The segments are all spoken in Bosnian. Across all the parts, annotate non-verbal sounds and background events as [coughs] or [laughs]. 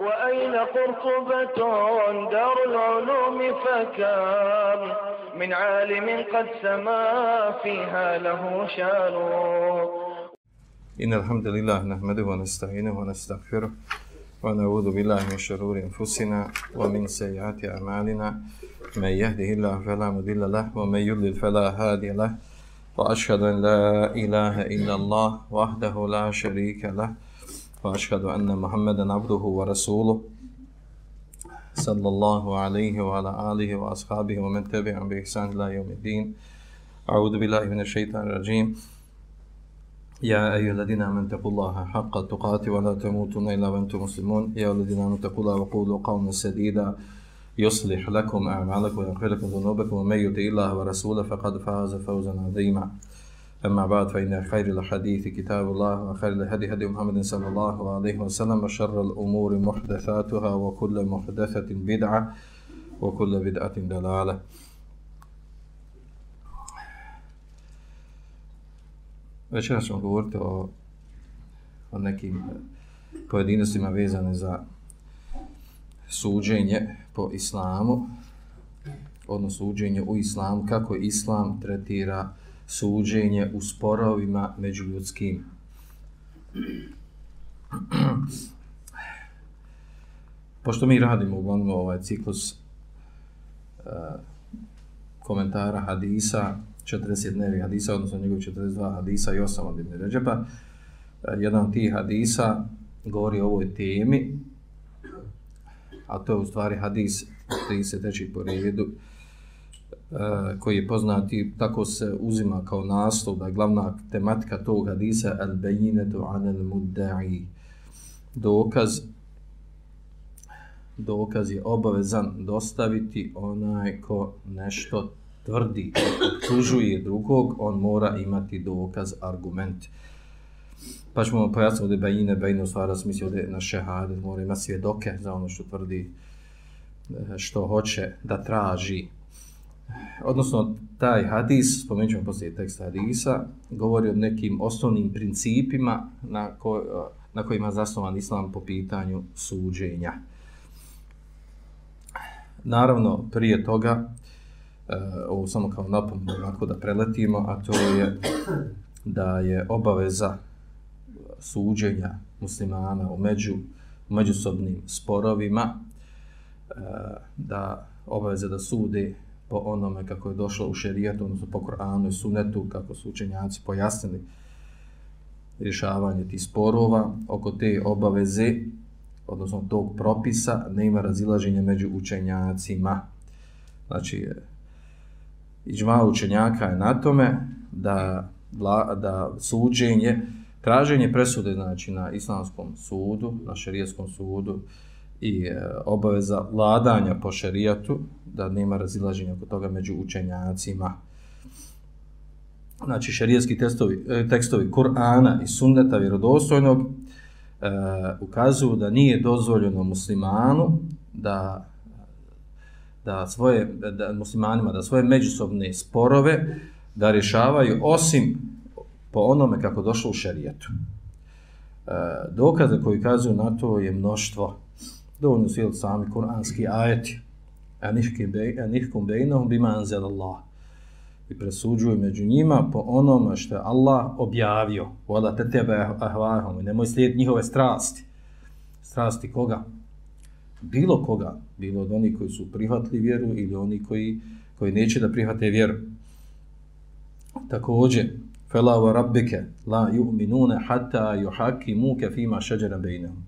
وأين قرطبة دار العلوم فكم من عالم قد سما فيها له شان. إن الحمد لله نحمده ونستعينه ونستغفره ونعوذ بالله من شرور أنفسنا ومن سيئات أعمالنا. من يهده الله فلا مضل له ومن يضلل فلا هادي له. وأشهد أن لا إله إلا الله وحده لا شريك له. وأشهد أن محمدا عبده ورسوله صلى الله عليه وعلى آله وأصحابه ومن تبعهم بإحسان إلى يوم الدين أعوذ بالله من الشيطان الرجيم يا أيها الذين آمنوا اتقوا الله حق تقاته ولا تموتن إلا وأنتم مسلمون يا الذين آمنوا اتقوا الله وقولوا قولا سديدا يصلح لكم أعمالكم ويغفر لكم ذنوبكم ومن يطع الله ورسوله فقد فاز فوزا عظيما أما بعد فإن خير الحديث كتاب الله وخير الهدي هدي محمد صلى الله عليه وسلم وشر الأمور محدثاتها وكل محدثة بدعة وكل بدعة دلالة Večera ćemo govoriti o, o nekim pojedinostima vezane za suđenje po islamu, odnosno suđenje u islamu, kako islam tretira suđenje u sporovima među ljudskim. Pošto mi radimo uglavnom ovaj ciklus uh, komentara hadisa, 40 dnevih hadisa, odnosno njegov 42 hadisa i 8 od Ibn Ređepa, uh, jedan od tih hadisa govori o ovoj temi, a to je u stvari hadis 33. po redu, uh, E, koji je poznat i tako se uzima kao naslov, da je glavna tematika tog hadisa al bayinetu anel mudda'i dokaz dokaz je obavezan dostaviti onaj ko nešto tvrdi, optužuje drugog, on mora imati dokaz, argument. Pa ćemo pojasniti ovdje bajine, bajine u stvari smisli ovdje na šehade, mora imati svjedoke za ono što tvrdi, e, što hoće da traži. Odnosno, taj hadis, spomenut ćemo poslije tekst hadisa, govori o nekim osnovnim principima na, ko, na kojima je zasnovan islam po pitanju suđenja. Naravno, prije toga, uh, ovo samo kao napomenu, onako da preletimo, a to je da je obaveza suđenja muslimana u, među, u međusobnim sporovima, e, da obaveza da sude po onome kako je došlo u šerijatu, odnosno po Koranu i Sunetu, kako su učenjaci pojasnili rješavanje tih sporova, oko te obaveze, odnosno tog propisa, nema razilaženja među učenjacima. Znači, iđma učenjaka je na tome da, da suđenje, traženje presude znači, na islamskom sudu, na šerijskom sudu i e, obaveza vladanja po šerijatu, da nema razilaženja oko toga među učenjacima. Znači, šerijetski tekstovi, e, tekstovi Kur'ana i sunneta vjerodostojnog, e, ukazuju da nije dozvoljeno muslimanu da da svoje da muslimanima da svoje međusobne sporove da rješavaju osim po onome kako došlo u šerijetu. E, dokaze koji kazuju na to je mnoštvo. Dovoljno su sami kuranski ajeti. Anihkum bejnahum bima anzel Allah i presuđuju među njima po onome što je Allah objavio. Voda te tebe ahvahom i nemoj slijediti njihove strasti. Strasti koga? Bilo koga. Bilo od onih koji su prihvatili vjeru ili oni koji, koji neće da prihvate vjeru. Također, fela wa rabbike la yu'minuna hatta yuhakimuke fima šeđera bejnehom.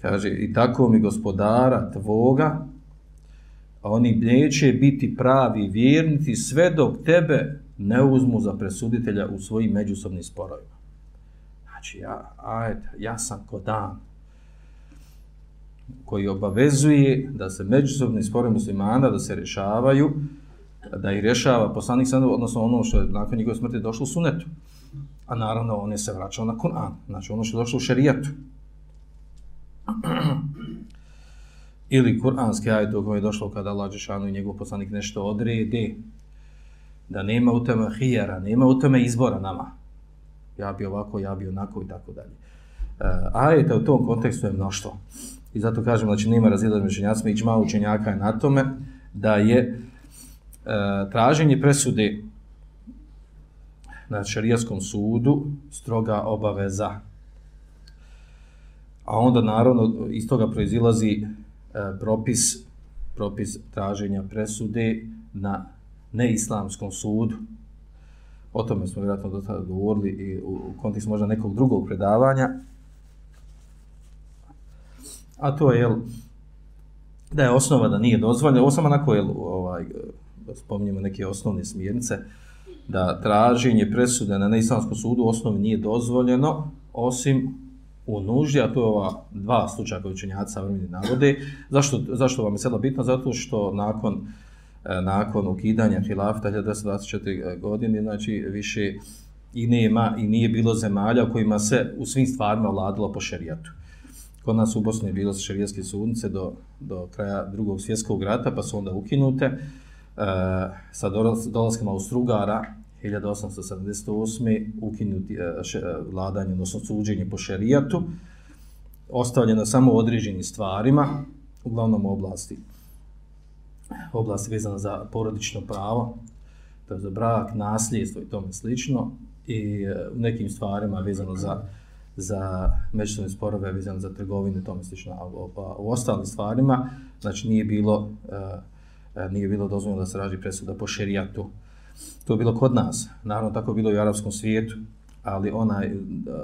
Kaže, i tako mi gospodara tvoga, a oni neće biti pravi vjernici sve dok tebe ne uzmu za presuditelja u svojim međusobnim sporovima. Znači, ja, ajde, ja sam ko dan koji obavezuje da se međusobni spore muslimana da se rješavaju, da ih rješava poslanik sada, odnosno ono što je nakon njegove smrti došlo u sunetu. A naravno, on je se vraćao na Kur'an, znači ono što je došlo u šerijatu. [clears throat] ili kuranski ajet u kojem je došlo kada Allah Đešanu i njegov poslanik nešto odrede, da nema u tome hijera, nema u tome izbora nama. Ja bi ovako, ja bi onako i tako dalje. E, ajeta u tom kontekstu je mnoštvo. I zato kažem, znači nema razlijeda među učenjacima, i džma učenjaka je na tome da je e, traženje presude na šarijaskom sudu stroga obaveza. A onda naravno iz toga proizilazi e, propis, propis traženja presude na neislamskom sudu. O tome smo vjerojatno do tada govorili i u kontekstu možda nekog drugog predavanja. A to je, jel, da je osnova da nije dozvoljeno. Ovo samo onako, jel, ovaj, spominjemo neke osnovne smjernice, da traženje presude na neislamskom sudu u osnovi nije dozvoljeno, osim u nuždi, a to je ova dva slučaja koje učenjaci savremeni navode. Zašto, zašto vam je sada bitno? Zato što nakon e, nakon ukidanja hilafta 1924 e, godine, znači više i nema i nije bilo zemalja u kojima se u svim stvarima vladilo po šerijatu. Kod nas u Bosni je bilo šerijetske sudnice do, do kraja drugog svjetskog rata, pa su onda ukinute. E, sa dolaskom Austrugara 1878. ukinuti eh, eh, vladanje, odnosno suđenje po šerijatu, ostavljeno samo određenim stvarima, uglavnom oblasti oblasti vezana za porodično pravo, to je za brak, nasljedstvo i tome slično, i eh, u nekim stvarima vezano za, za međusobne sporove, vezano za trgovine i tome slično. A u, u ostalim stvarima, znači nije bilo, uh, nije bilo dozvoljeno da se raži presuda po šerijatu. To je bilo kod nas, naravno tako je bilo i u arapskom svijetu, ali onaj, eh,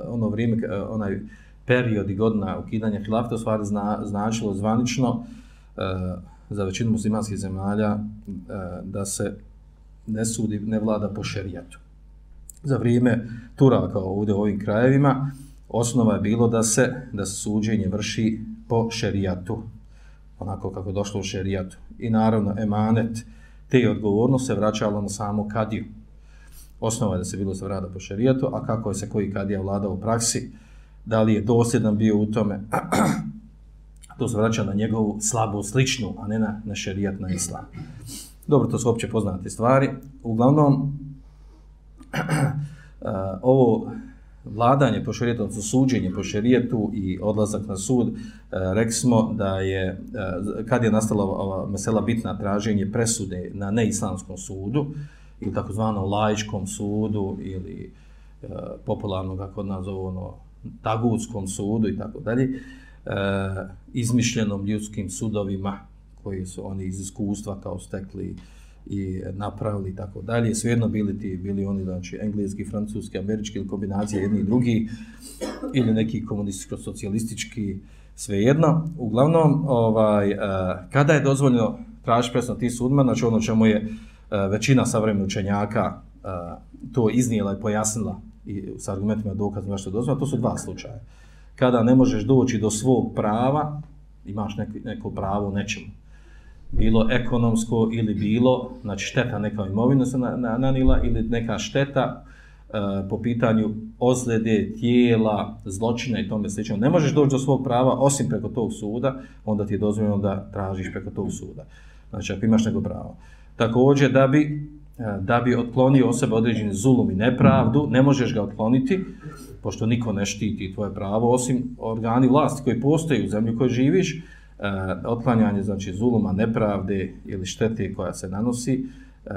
ono vrijeme, eh, onaj period i godina ukidanja hilafeta u stvari zna, značilo zvanično e, za većinu muslimanskih zemalja e, da se ne sudi, ne vlada po šerijatu. Za vrijeme Turaka ovdje u ovim krajevima osnova je bilo da se da se suđenje vrši po šerijatu, onako kako je došlo u šerijatu. I naravno emanet te odgovornost se vraćalo na samo kadiju. Osnova je da se bilo se vrada po šerijatu, a kako je se koji kadija vladao u praksi, da li je dosljedan bio u tome, [clears throat] to se vraća na njegovu slabu sličnu, a ne na, na šerijat, na islam. Dobro, to su opće poznate stvari. Uglavnom, [clears throat] ovo vladanje po šerijetu, odnosno suđenje po šerijetu i odlazak na sud, e, rekli smo da je, e, kad je nastala ova mesela bitna traženje presude na neislamskom sudu, ili takozvanom laičkom sudu, ili e, popularno, kako nazove, ono, tagutskom sudu i tako dalje, izmišljenom ljudskim sudovima koji su oni iz iskustva kao stekli i napravili tako dalje. Svejedno bili ti, bili oni znači engleski, francuski, američki ili kombinacija jedni i drugi ili neki komunističko-socijalistički, svejedno. Uglavnom, ovaj, eh, kada je dozvoljeno tražiti presno ti sudma, znači ono čemu je eh, većina savremena učenjaka eh, to iznijela i pojasnila i s argumentima dokazima što je dozvoljeno, to su dva slučaja kada ne možeš doći do svog prava, imaš neko, neko pravo nečemu, bilo ekonomsko ili bilo, znači šteta neka imovina se nanila ili neka šteta e, po pitanju ozljede, tijela, zločina i tome slično. Ne možeš doći do svog prava osim preko tog suda, onda ti je dozvoljeno da tražiš preko tog suda. Znači ako imaš neko pravo. Također da bi e, da bi otklonio osobe određeni zulum i nepravdu, ne možeš ga otkloniti, pošto niko ne štiti tvoje pravo, osim organi vlasti koji postoje u zemlji u kojoj živiš, Eh, otklanjanje znači, zuluma, nepravde ili štete koja se nanosi, eh,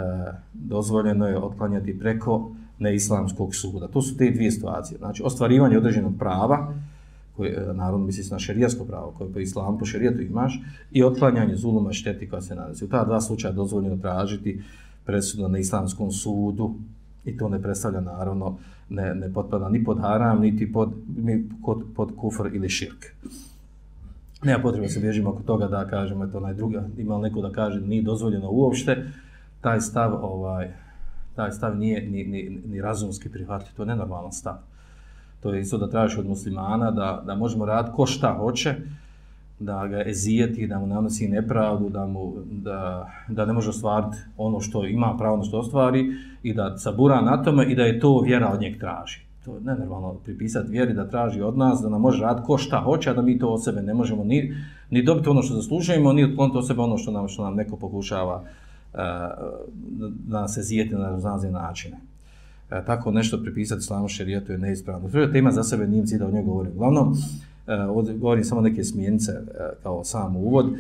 dozvoljeno je otklanjati preko neislamskog suda. To su te dvije situacije. Znači, ostvarivanje određenog prava, koje, eh, naravno misli na šerijasko pravo, koje po islamu, po šerijatu imaš, i otklanjanje zuluma šteti koja se nanosi. U ta dva slučaja dozvoljeno tražiti presudu na islamskom sudu i to ne predstavlja naravno ne, ne potpada ni pod haram niti pod, ni pod, pod kufr ili širk. Nema potrebe se bježimo oko toga da kažemo to onaj druga, ima neko da kaže nije dozvoljeno uopšte, taj stav ovaj taj stav nije ni, ni, ni razumski prihvatljiv, to je nenormalan stav. To je isto da tražiš od muslimana da, da možemo raditi ko šta hoće, da ga ezijeti, da mu nanosi nepravdu, da, mu, da, da ne može ostvariti ono što ima pravo na što ostvari i da sabura na tome i da je to vjera od njeg traži. To je nenormalno pripisati vjeri da traži od nas, da nam može raditi ko šta hoće, a da mi to od sebe ne možemo ni, ni dobiti ono što zaslužujemo, ni otkloniti od sebe ono što nam, što nam neko pokušava uh, da nas zijeti na raznazne načine. Uh, tako nešto pripisati islamu šerijetu je neispravno. To je tema za sebe, nijem cilj da o njoj govorim. Uglavnom, uh, ovdje govorim samo neke smjenice uh, kao sam uvod. Uh,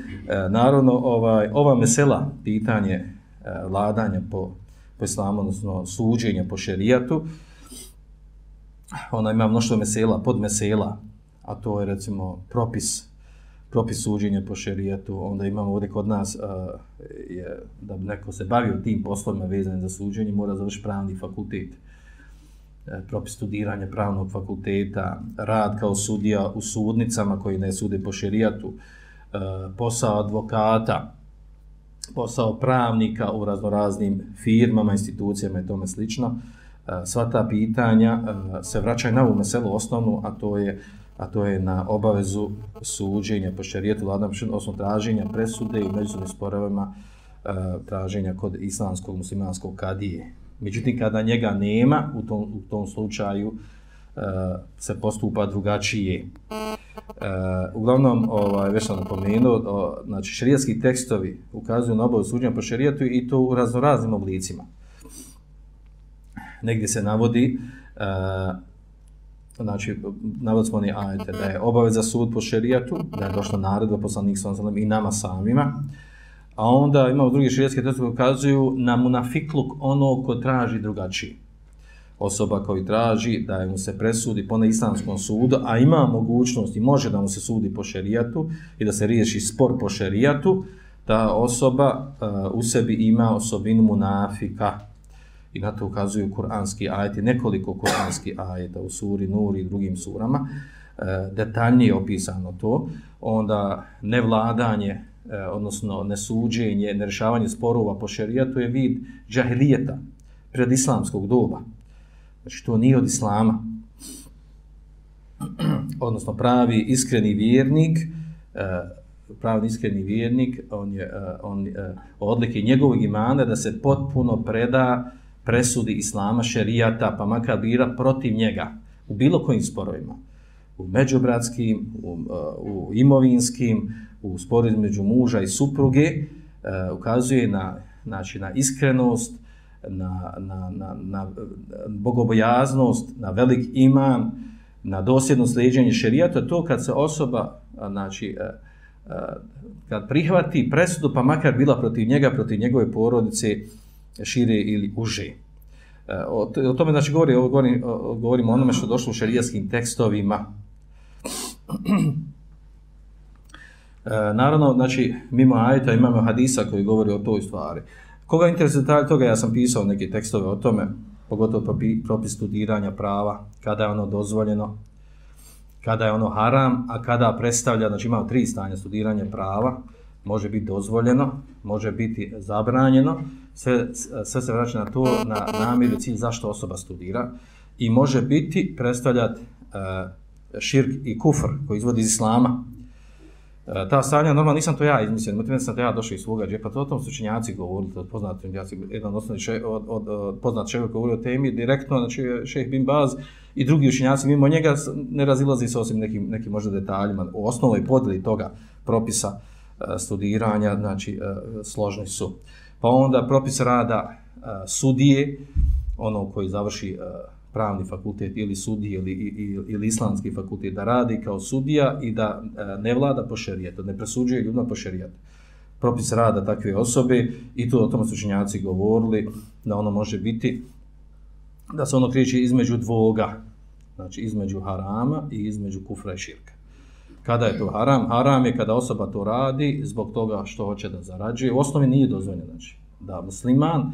naravno, ovaj, ova mesela, pitanje uh, vladanja po, po islamu, odnosno suđenja po šerijatu, ona ima mnoštvo mesela, podmesela, a to je recimo propis propis suđenja po šerijetu, onda imamo ovdje kod nas, uh, je, da bi neko se bavio tim poslovima vezanim za suđenje, mora završiti pravni fakultet. E, propis studiranja pravnog fakulteta, rad kao sudija u sudnicama koji ne sude po šerijatu, e, posao advokata, posao pravnika u raznoraznim firmama, institucijama i tome slično. Eh, sva ta pitanja eh, se vraćaju na ovu meselu osnovnu, a to je a to je na obavezu suđenja po šarijetu vladam osnovno traženja presude i međusobnim sporovima eh, traženja kod islamskog muslimanskog kadije. Međutim, kada njega nema, u tom, u tom slučaju se postupa drugačije. Uh, uglavnom, ovaj, već sam napomenuo, znači šarijetski tekstovi ukazuju na obavu suđenja po šarijetu i to u raznoraznim oblicima. Negdje se navodi uh, znači, navod smo oni ajte, da je obaveza sud po šerijatu, da je došla naredba poslanik sa i nama samima, a onda imamo drugi šerijatski tekst koji ukazuju na munafikluk ono ko traži drugačiji. Osoba koji traži da mu se presudi po islamskom sudu, a ima mogućnost i može da mu se sudi po šerijatu i da se riješi spor po šerijatu, ta osoba uh, u sebi ima osobinu munafika, i na to ukazuju kuranski ajeti, nekoliko kuranski ajeta u suri Nur i drugim surama, e, detaljnije opisano to, onda nevladanje, e, odnosno nesuđenje, nerešavanje sporova po šerijatu je vid džahilijeta pred islamskog doba. Znači to nije od islama. [clears throat] odnosno pravi iskreni vjernik, e, pravi iskreni vjernik, on je, on, odlike njegovog imana da se potpuno preda presudi islama, šerijata, pa makar bira protiv njega u bilo kojim sporovima. U međubratskim, u, eh, u imovinskim, u sporu između muža i supruge, eh, ukazuje na, znači, na iskrenost, na, na, na, na bogobojaznost, na velik iman, na dosljedno sljeđenje šerijata, to kad se osoba, eh, znači, kad prihvati presudu, pa makar bila protiv njega, protiv njegove porodice, šire ili uže. E, o, o tome znači govori, ovo govori, govorimo o onome što došlo u šarijaskim tekstovima. [clears throat] E, naravno, znači, mimo ajta imamo hadisa koji govori o toj stvari. Koga interesuje detalj toga, ja sam pisao neke tekstove o tome, pogotovo propis studiranja prava, kada je ono dozvoljeno, kada je ono haram, a kada predstavlja, znači imamo tri stanja studiranja prava, može biti dozvoljeno, može biti zabranjeno, sve, sve se vraća na to, na namjeru cilj zašto osoba studira. I može biti predstavljati uh, e, širk i kufr koji izvodi iz islama. Uh, ta stanja, normalno nisam to ja izmislio, motivno sam to ja došao iz svoga džepa, to o tom su činjaci govorili, od poznati činjaci, jedan osnovni še, od, od, od poznat čovjek govorio o temi, direktno, znači šeh Bin Baz i drugi učinjaci, mimo njega ne razilazi se osim nekim, nekim možda detaljima, u osnovnoj podeli toga propisa. uh, E, studiranja, znači e, složni su. Pa onda propis rada e, sudije, ono koji završi pravni fakultet ili sudije ili, ili, ili islamski fakultet, da radi kao sudija i da ne vlada po šerijetu, ne presuđuje ljudima po šerijetu. Propis rada takve osobe i tu o tome su činjaci govorili da ono može biti da se ono kriječi između dvoga, znači između harama i između kufra i širka. Kada je to haram? Haram je kada osoba to radi zbog toga što hoće da zarađuje. U osnovi nije dozvoljeno, znači, da musliman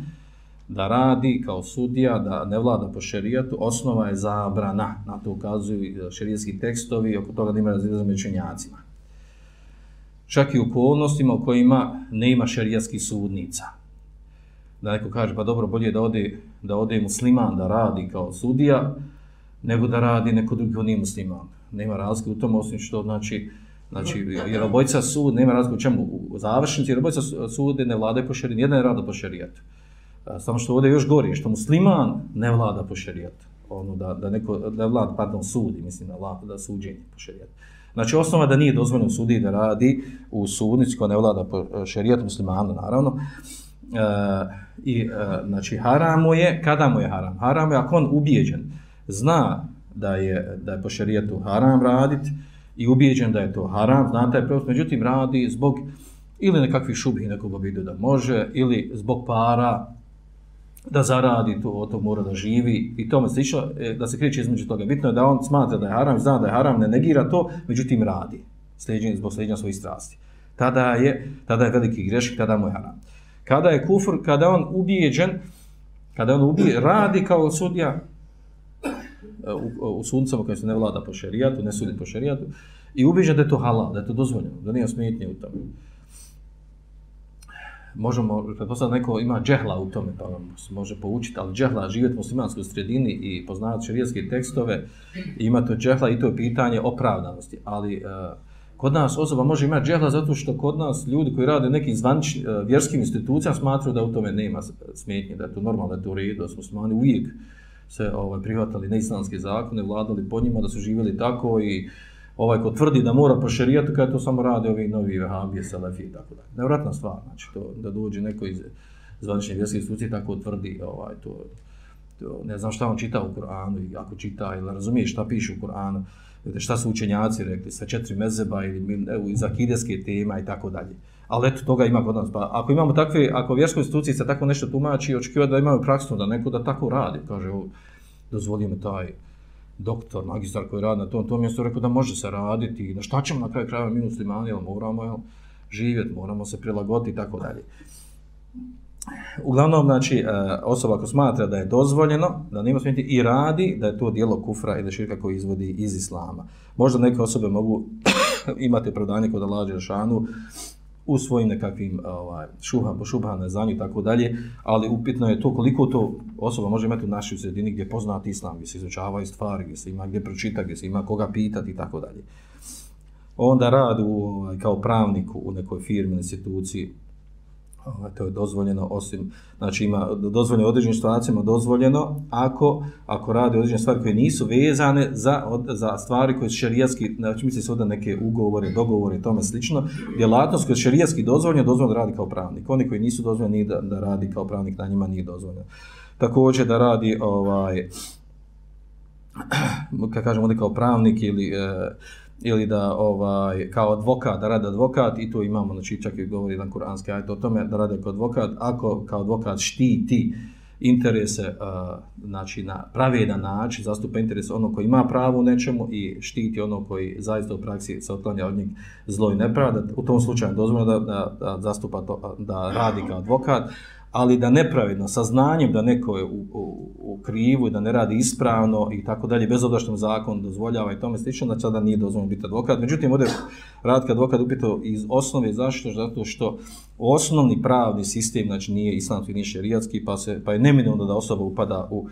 da radi kao sudija, da ne vlada po šerijatu, osnova je zabrana. Na to ukazuju e, šerijski tekstovi, oko toga da ima razlijezo mečenjacima. Čak i u okolnostima u kojima ne ima šerijskih sudnica. Da neko kaže, pa dobro, bolje da ode, da ode musliman da radi kao sudija, nego da radi neko drugi ko nije musliman nema razlike u tom osim što znači znači jer obojca sud nema razlike u čemu u završnici jer obojca sude ne vladaju po šerijatu jedan je rada po šerijatu. Samo što ovdje još gori što musliman ne vlada po šerijatu. Ono da, da neko da vlada pardon sudi mislim da vlada da suđenje po šerijatu. Znači osnova da nije dozvoljeno sudi da radi u sudnici koja ne vlada po e, šerijatu muslimana, naravno. E, I, e, znači, haram mu je, kada mu je haram? Haram je ako on ubijeđen, zna da je, da je po šarijetu haram raditi i ubijeđen da je to haram, zna taj propis, međutim radi zbog ili nekakvih šubih nekog vidu da može, ili zbog para, da zaradi to, o to mora da živi i tome se išlo, e, da se kriče između toga. Bitno je da on smatra da je haram, zna da je haram, ne negira to, međutim radi, sljeđen, zbog sljeđenja svojih strasti. Tada je, tada je veliki grešik, tada mu je haram. Kada je kufr, kada on ubijeđen, kada on ubije, radi kao sudija u, u suncama koje se ne vlada po šerijatu, ne sudi po šerijatu, i ubijeđen da je to halal, da je to dozvoljeno, da nije smetnje u tome možemo, pretpostavljati neko ima džehla u tome, pa vam se može poučiti, ali džehla živjeti u muslimanskoj sredini i poznavati šarijetske tekstove, ima to džehla i to je pitanje opravdanosti. Ali uh, kod nas osoba može imati džehla zato što kod nas ljudi koji rade nekim zvaničnim e, vjerskim institucijama smatruju da u tome nema smetnje, da je to normalno, da je to u redu, da smo smani uvijek se ovaj, prihvatali neislamske zakone, vladali pod njima, da su živjeli tako i ovaj ko tvrdi da mora po šerijatu, kada to samo rade ovi novi vehabije, selefi i tako dalje. Nevratna stvar, znači to, da dođe neko iz zvanične vjerske institucije tako tvrdi, ovaj, to, to, ne znam šta on čita u Kur'anu, i ako čita ili razumije šta piše u Kur'anu, šta su učenjaci rekli, sa četiri mezeba ili evo, iz akideske tema i tako dalje. Ali eto, toga ima kod nas. Pa ako imamo takve, ako vjerskoj instituciji se tako nešto tumači, očekiva da imaju praksu da neko da tako radi, kaže, dozvolimo taj, doktor, magistar koji radi na tom, tom mjestu, rekao da može se raditi, da šta ćemo na kraju krajeva mi muslimani, jel moramo jel, živjeti, moramo se prilagoditi i tako dalje. Uglavnom, znači, e, osoba ako smatra da je dozvoljeno, da nema smijeti i radi, da je to dijelo kufra ili širka koji izvodi iz islama. Možda neke osobe mogu [coughs] imati opravdanje kod Allah šanu, u svojim nekakvim ovaj, šuhama, šubhane za i tako dalje, ali upitno je to koliko to osoba može imati u našoj sredini gdje poznati islam, gdje se izučavaju stvari, gdje se ima gdje pročita, gdje se ima koga pitati i tako dalje. Onda rad u, ovaj, kao pravniku u nekoj firmi, instituciji, ovaj, to je dozvoljeno osim znači ima dozvoljeno određenim situacijama dozvoljeno ako ako radi određene stvari koje nisu vezane za od, za stvari koje su šerijatski znači misli se da neke ugovore dogovore i tome slično. Djelatnost koja je šerijatski dozvoljena dozvoljeno da radi kao pravnik. Oni koji nisu dozvoljeni da, da radi kao pravnik na njima nije dozvoljeno. Također da radi ovaj [clears throat] kako kažemo ovdje kao pravnik ili e, ili da ovaj kao advokat da radi advokat i to imamo znači čak i govori jedan kuranski ajet o tome da radi kao advokat. Ako kao advokat štiti interese uh, znači na pravedan način zastupa interese onog koji ima pravo u nečemu i štiti onog koji zaista u praksi se otklanja od njeg zlo i nepravda u tom slučaju dozvoljeno da, da, da zastupa to da radi kao advokat ali da nepravedno, sa znanjem da neko je u, u, u krivu i da ne radi ispravno i tako dalje, bez obzira što mu zakon dozvoljava i tome slično, znači da nije dozvoljeno biti advokat. Međutim, ovdje Radka advokat upitao iz osnove, zašto? Zato što osnovni pravni sistem, znači nije islamski, nije šerijatski, pa, se, pa je neminovno da osoba upada u,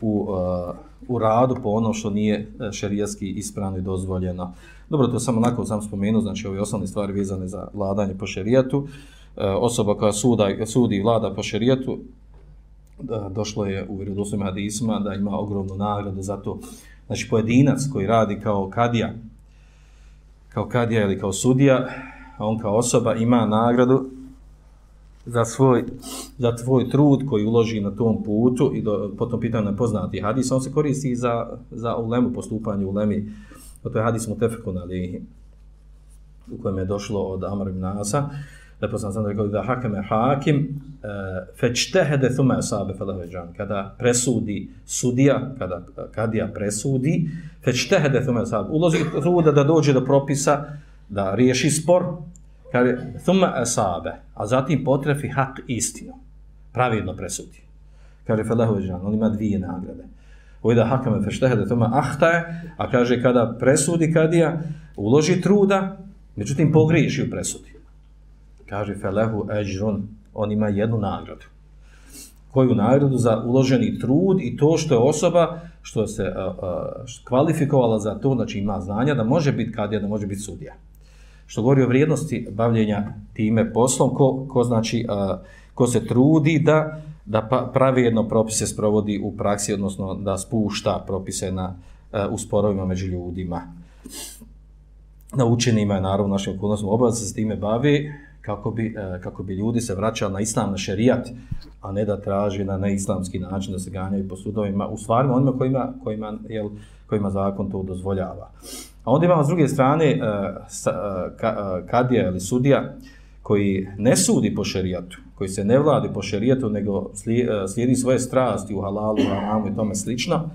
u, uh, u radu po ono što nije uh, šerijatski ispravno i dozvoljeno. Dobro, to samo onako sam spomenuo, znači ove osnovne stvari vezane za vladanje po šerijatu. Uh, E, osoba koja suda, sudi i vlada po šerijetu, da došlo je u vjerodostojnim hadisima da ima ogromnu nagradu za to. Znači, pojedinac koji radi kao kadija, kao kadija ili kao sudija, a on kao osoba ima nagradu za svoj, za tvoj trud koji uloži na tom putu i do, potom pitan na poznati hadis, on se koristi za, za ulemu, postupanje ulemi. To je hadis Mutefekun, ali u kojem je došlo od Amar ibn Asa, da sam sam rekao da hakeme hakim e, fečtehede thume asabe falaveđan kada presudi sudija kada kadija presudi fečtehede thume asabe ulozi truda da dođe do propisa da riješi spor kaže thume asabe a zatim potrefi hak istinu pravidno presudi. Kaže falaveđan on ima dvije nagrade. Ojda hakame feštehede thume ahtaje a kaže kada presudi kadija uloži truda međutim pogriješi u presudi kaže felehu ejrun, on ima jednu nagradu. Koju nagradu za uloženi trud i to što je osoba što se uh, uh, kvalifikovala za to, znači ima znanja da može biti kadija, da može biti sudija. Što govori o vrijednosti bavljenja time poslom, ko, ko znači uh, ko se trudi da da pa, pravi jedno propise sprovodi u praksi, odnosno da spušta propise na, uh, u sporovima među ljudima. Na učenima je naravno našim okolnostima obavljati se s time bavi, kako bi, e, kako bi ljudi se vraćali na islam, na šerijat, a ne da traži na neislamski način da se ganjaju po sudovima, u stvarima onima kojima, kojima, jel, kojima zakon to dozvoljava. A onda imamo s druge strane e, e, kadija ili sudija koji ne sudi po šerijatu, koji se ne vladi po šerijatu, nego slijedi svoje strasti u halalu, haramu i tome slično,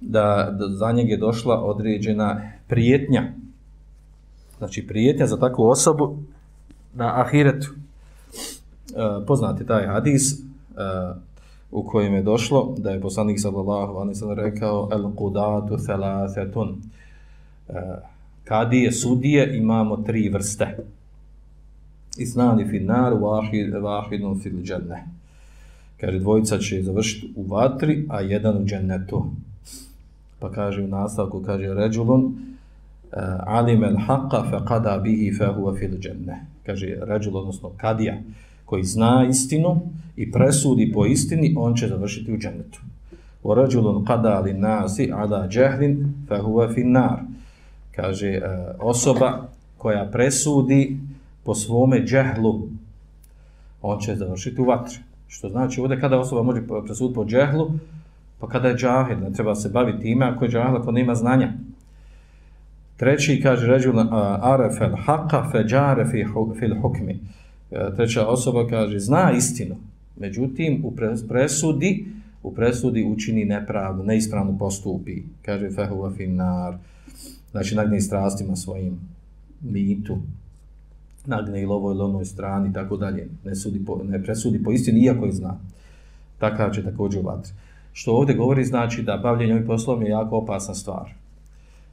da, da za njeg je došla određena prijetnja. Znači prijetnja za takvu osobu na ahiretu. E, poznati taj hadis e, u kojem je došlo da je poslanik sallallahu alejhi ve rekao el qudatu thalathatun. E, kadije sudije imamo tri vrste. Isnani fi nar wahid wahidun fil jannah. Kaže dvojica će završiti u vatri, a jedan u džennetu. Pa kaže u nastavku kaže rajulun e, alim al haqqa fa qada bihi fa huwa fil jannah kaže rađul, odnosno kadija, koji zna istinu i presudi po istini, on će završiti u džennetu. O rađulun kada nasi ala džehlin, fa huwa. Kaže, e, osoba koja presudi po svome džehlu, on će završiti u vatri. Što znači, ovdje kada osoba može presuditi po džehlu, pa kada je džahil, ne treba se baviti time, ako je džahil, ako nema znanja. Treći kaže ređul aref el fe feđare fi fil hukmi. E, treća osoba kaže zna istinu, međutim u presudi u presudi učini nepravdu, neispravno postupi. Kaže fehuva finnar, Znači nagne strastima svojim mitu, nagne i lovoj lonoj strani, tako dalje. Ne, sudi po, ne presudi po istini, iako je zna. Takav će također u vatri. Što ovdje govori znači da bavljenje ovim poslom je jako opasna stvar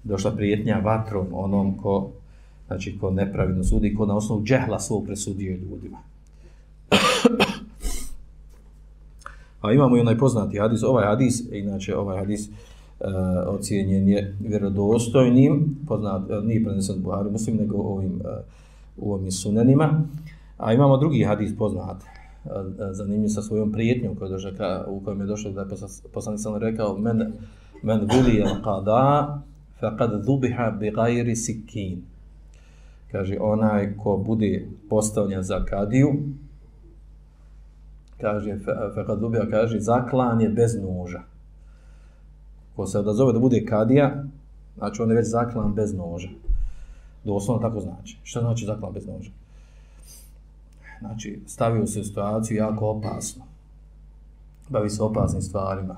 došla prijetnja vatrom onom ko, znači, ko nepravidno sudi, ko na osnovu džehla svog presudio ljudima. A imamo i onaj poznati hadis, ovaj hadis, inače ovaj hadis uh, ocijenjen je vjerodostojnim, poznat, uh, nije prenesen Buhari muslim, nego ovim, uh, u ovim sunenima. A imamo drugi hadis poznat, uh, zanimljiv sa svojom prijetnjom koja došla, u kojem je došlo da je poslanik sam rekao men, men vuli al qada faqad dhubiha bi ghayri sikin kaže onaj ko bude postavljen za kadiju kaže faqad dhubiha kaže zaklan je bez noža. Ko se odazove da bude kadija znači on je već zaklan bez noža. Doslovno tako znači. Što znači zaklan bez noža? Znači stavio se u situaciju jako opasno. Bavi se opasnim stvarima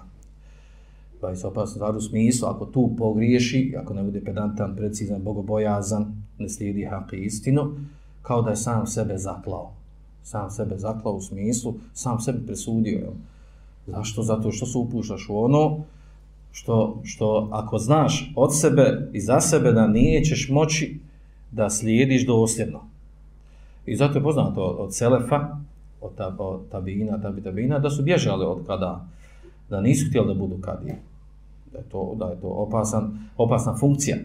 pa je opasno stvar u smislu, ako tu pogriješi, ako ne bude pedantan, precizan, bogobojazan, ne slijedi hak i istinu, kao da je sam sebe zaklao. Sam sebe zaklao u smislu, sam sebe presudio. Jel? Zašto? Zato što se upuštaš u ono što, što ako znaš od sebe i za sebe da nećeš moći da slijediš dosljedno. I zato je poznato od, od Selefa, od, tab, od Tabina, Tabi Tabina, da su bježali od kada, da nisu htjeli da budu kadije da je to, da je to opasan, opasna funkcija.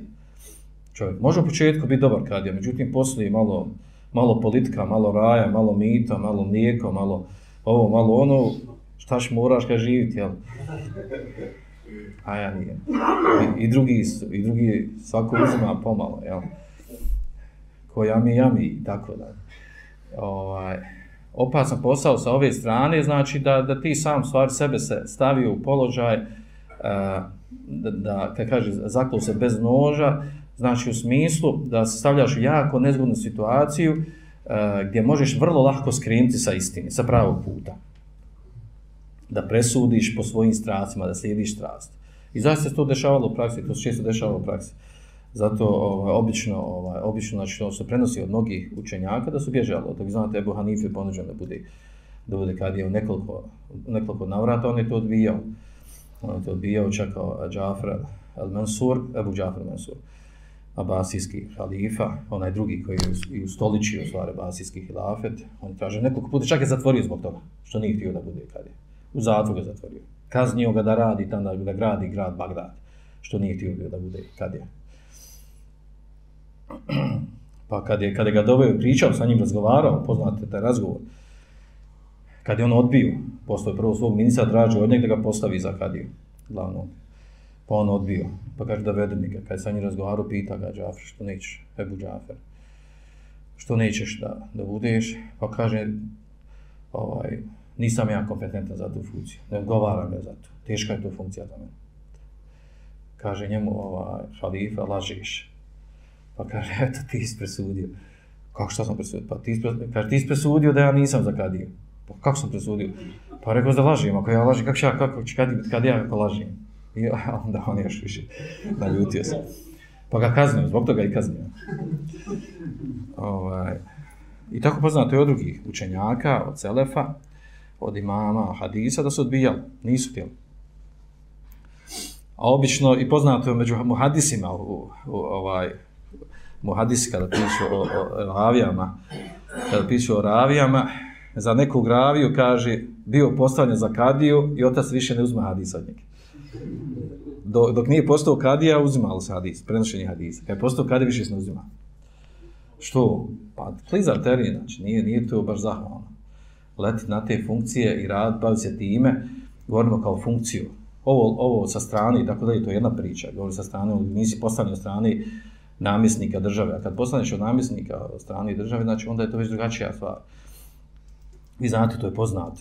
Čovjek može u početku biti dobar kadija, međutim poslije malo, malo politika, malo raja, malo mita, malo mlijeko, malo ovo, malo ono, šta š moraš kad živiti, jel? A ja nije. I, i drugi, i drugi svako uzima pomalo, jel? Ko jami, jami, i tako da. Ovaj, opasan posao sa ove strane, znači da, da ti sam stvar sebe se stavio u položaj, Eh, da, da kad kaže zaklo se bez noža, znači u smislu da se stavljaš u jako nezgodnu situaciju eh, gdje možeš vrlo lahko skrenuti sa istine, sa pravog puta. Da presudiš po svojim strastima, da slijediš strast. I zašto se to dešavalo u praksi, to se često dešavalo u praksi. Zato ovaj, obično, ovaj, obično znači, to se prenosi od mnogih učenjaka da su bježali. Tako znate, Ebu Hanife ponuđeno da bude, da bude kad je u nekoliko, nekoliko navrata, on je to odvijao Uh, on to odbijao čak kao al-Mansur, Ebu Džafar al-Mansur, abasijski halifa, onaj drugi koji je u ustoličio u stvari abasijski hilafet, on traže nekoliko puta, čak je zatvorio zbog toga, što nije htio da bude kad je. U zatvoru ga zatvorio. Kaznio ga da radi tamo da, da gradi grad Bagdad, što nije htio da bude kad je. [clears throat] Pa kad je, kad je ga doveo i pričao, sa njim razgovarao, poznate taj razgovor, kad je on odbio, postoje prvo svog ministra, traži od njega da ga postavi za kadiju, glavno. Pa on odbio, pa kaže da vede mi ga. Kad je sa njim razgovaru, pita ga Džafer, što nećeš, Ebu Džafer. što nećeš da, da budeš, pa kaže, ovaj, nisam ja kompetentan za tu funkciju, ne odgovaram ja za to, teška je to funkcija za mene. Kaže njemu, ovaj, halifa, lažiš. Pa kaže, eto, ti si presudio. Kako što sam presudio? Pa ti, kaže, ti si presudio da ja nisam za kadiju. Pa kako sam presudio? Pa rekao da lažim, ako ja lažim, kako ću ja, kako ću, kad, kad ja ako lažim? I [laughs] onda on još više naljutio se. Pa ga kaznio, zbog toga i kaznio. Ovaj. I tako poznato je od drugih učenjaka, od Selefa, od imama, hadisa, da su odbijali, nisu htjeli. A obično i poznato je među muhadisima, u, u, ovaj, muhadisi kada pišu o, o ravijama, kada pišu o ravijama, za neku graviju, kaže bio postavljen za kadiju i otac više ne uzme hadis od njega. Dok, dok nije postao kadija, uzimalo se hadis, prenošenje hadisa. Kad je postao kadija, više se ne uzima. Što? Pa klizar teren, znači, nije, nije to baš zahvalno. Leti na te funkcije i rad, bavi se time, govorimo kao funkciju. Ovo, ovo sa strane, tako da je to jedna priča, govori sa strane, nisi postavljen od strane namjesnika države, a kad postaneš od namjesnika od strane države, znači onda je to već drugačija stvar. Vi znate, to je poznato.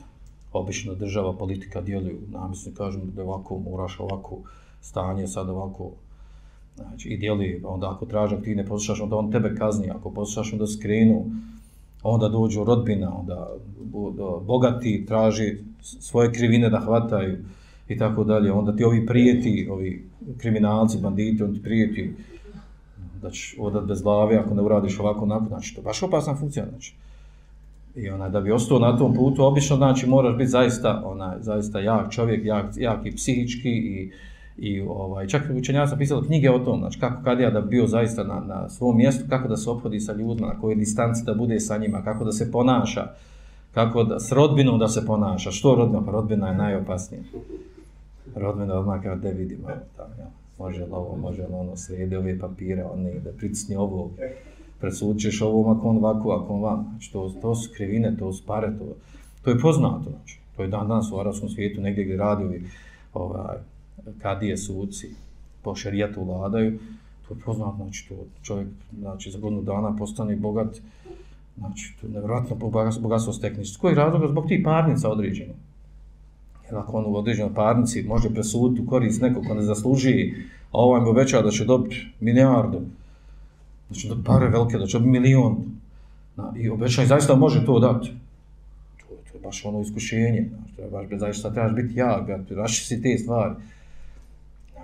Obično država, politika djeluju. Namjesno kažem da ovako moraš ovako stanje, sad ovako znači, i djeluje. Pa onda ako traži, ako ti ne poslušaš, onda on tebe kazni. Ako poslušaš, onda skrenu. Onda dođu rodbina, onda bogati traži svoje krivine da hvataju i tako dalje. Onda ti ovi prijeti, ovi kriminalci, banditi, on ti prijeti da ćeš odat bez glave ako ne uradiš ovako onako. Znači, to je baš opasna funkcija. Znači. I ona da bi ostao na tom putu, obično znači moraš biti zaista onaj zaista jak čovjek, jak, jak i psihički i i ovaj čak i učenjaci su pisali knjige o tom, znači kako kad ja da bio zaista na, na svom mjestu, kako da se ophodi sa ljudima, na kojoj distanci da bude sa njima, kako da se ponaša, kako da s rodbinom da se ponaša. Što rodbina? Pa rodbina je najopasnija. Rodbina odmah kao da vidimo tamo, ja. Može li ovo, može li ono, sredi ove papire, on ne, da pritisni ovo, presudčeš ovom ako on ovako, ako on vam. Znači, to, to su krivine, to su pare, to, to je poznato. Znači, to je dan danas u arabskom svijetu, negdje gdje radi ovi ovaj, kadije suci po šerijatu vladaju, to je poznato, znači, to čovjek znači, za godinu dana postane bogat, znači, to je nevjerojatno bogatstvo stekne. S kojeg razloga? Zbog tih parnica određeno. Jer ako on u određenoj parnici može presuditi u korist nekog ko ne zasluži, a ovaj mu obećava da će dobiti milijardu, znači da pare velike, da će milion, na, i obećanje zaista može to dati. To, to je baš ono iskušenje, znači, to je baš, zaista trebaš biti jak, da raši si te stvari.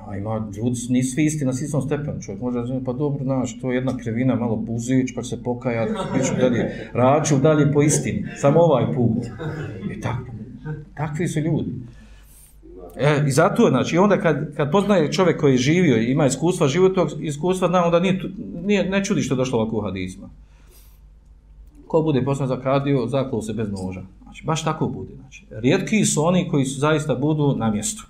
A ima, ljudi nisu svi isti na sistom stepenu, čovjek može razumjeti, pa dobro, znaš, to je jedna krivina, malo buzić, pa se pokaja, biću dalje, raču dalje po istini, samo ovaj put. E, I tako, takvi su ljudi. E, I zato, znači, onda kad, kad poznaje čovjek koji je živio i ima iskustva, životnog iskustva, zna, onda nije, nije, ne čudi što je došlo ovako u hadizma. Ko bude poslan za kadiju, zaklao se bez noža. Znači, baš tako bude. Znači, rijetki su oni koji su zaista budu na mjestu.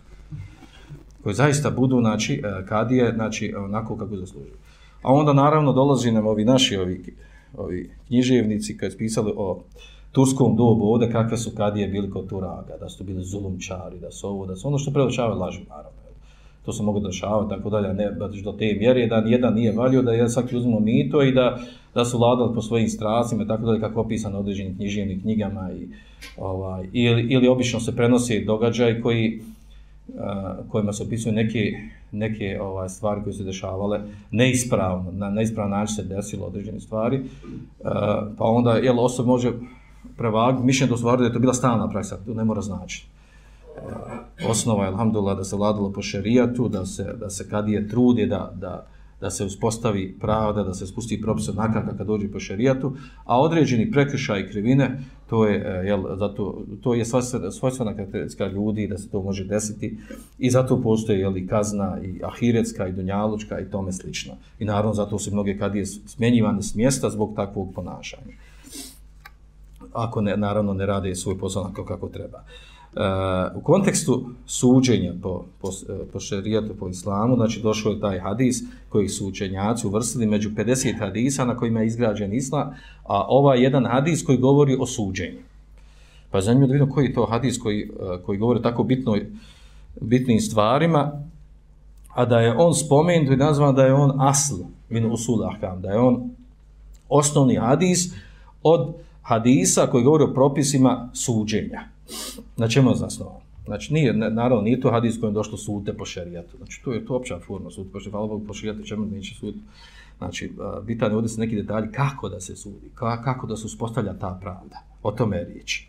Koji zaista budu, znači, e, kadije, znači, onako kako zaslužuju. A onda, naravno, dolazi nam ovi naši, ovi, ovi književnici koji su pisali o turskom dobu ovdje kakve su kadije bili kod Turaga, da su bili zulumčari, da su ovo, da su ono što predočava laži, naravno. To se mogu dešavati, tako dalje, ne baš do te mjere, da nijedan nije valio, da je svaki uzmo mito i da, da su vladali po svojim strasima, tako dalje, kako opisano određenim književnim knjigama i, ovaj, ili, ili obično se prenosi događaj koji, uh, kojima se opisuju neke, neke ovaj, stvari koje su dešavale neispravno, na neispravan način se desilo određene stvari, uh, pa onda, jel, osoba može prevagu, mišljenje do stvari da je to bila stalna praksa, to ne mora značiti. E, osnova je, alhamdulillah, da se vladalo po šerijatu, da se, da se kad je trudi da, da, da se uspostavi pravda, da se spusti propis onaka kad dođe po šerijatu, a određeni prekršaj krivine, to je, e, jel, zato, to je svojstvena karakteristika ljudi da se to može desiti i zato postoje jel, i kazna i ahiretska i dunjalučka i tome slično. I naravno zato su mnoge kadije smjenjivane s mjesta zbog takvog ponašanja ako ne, naravno ne rade svoj posao onako kako treba. Uh, u kontekstu suđenja po, po, e, po šerijatu, po islamu, znači došao je taj hadis koji su učenjaci uvrstili među 50 hadisa na kojima je izgrađen islam, a ovaj jedan hadis koji govori o suđenju. Pa zanimljivo da vidimo koji je to hadis koji, e, koji govori tako bitno, bitnim stvarima, a da je on spomenut i nazvan da je on asl min usul ahkam, da je on osnovni hadis od hadisa koji govori o propisima suđenja. Na čemu je zasnovan? Znači, nije, naravno, nije to hadis kojem došlo sudte po šerijatu. Znači, to je to opća forma sudte pa po šerijatu. Hvala po šerijatu, čemu neće sud. Znači, bitan je ovdje se neki detalji kako da se sudi, kako da se uspostavlja ta pravda. O tome je riječ.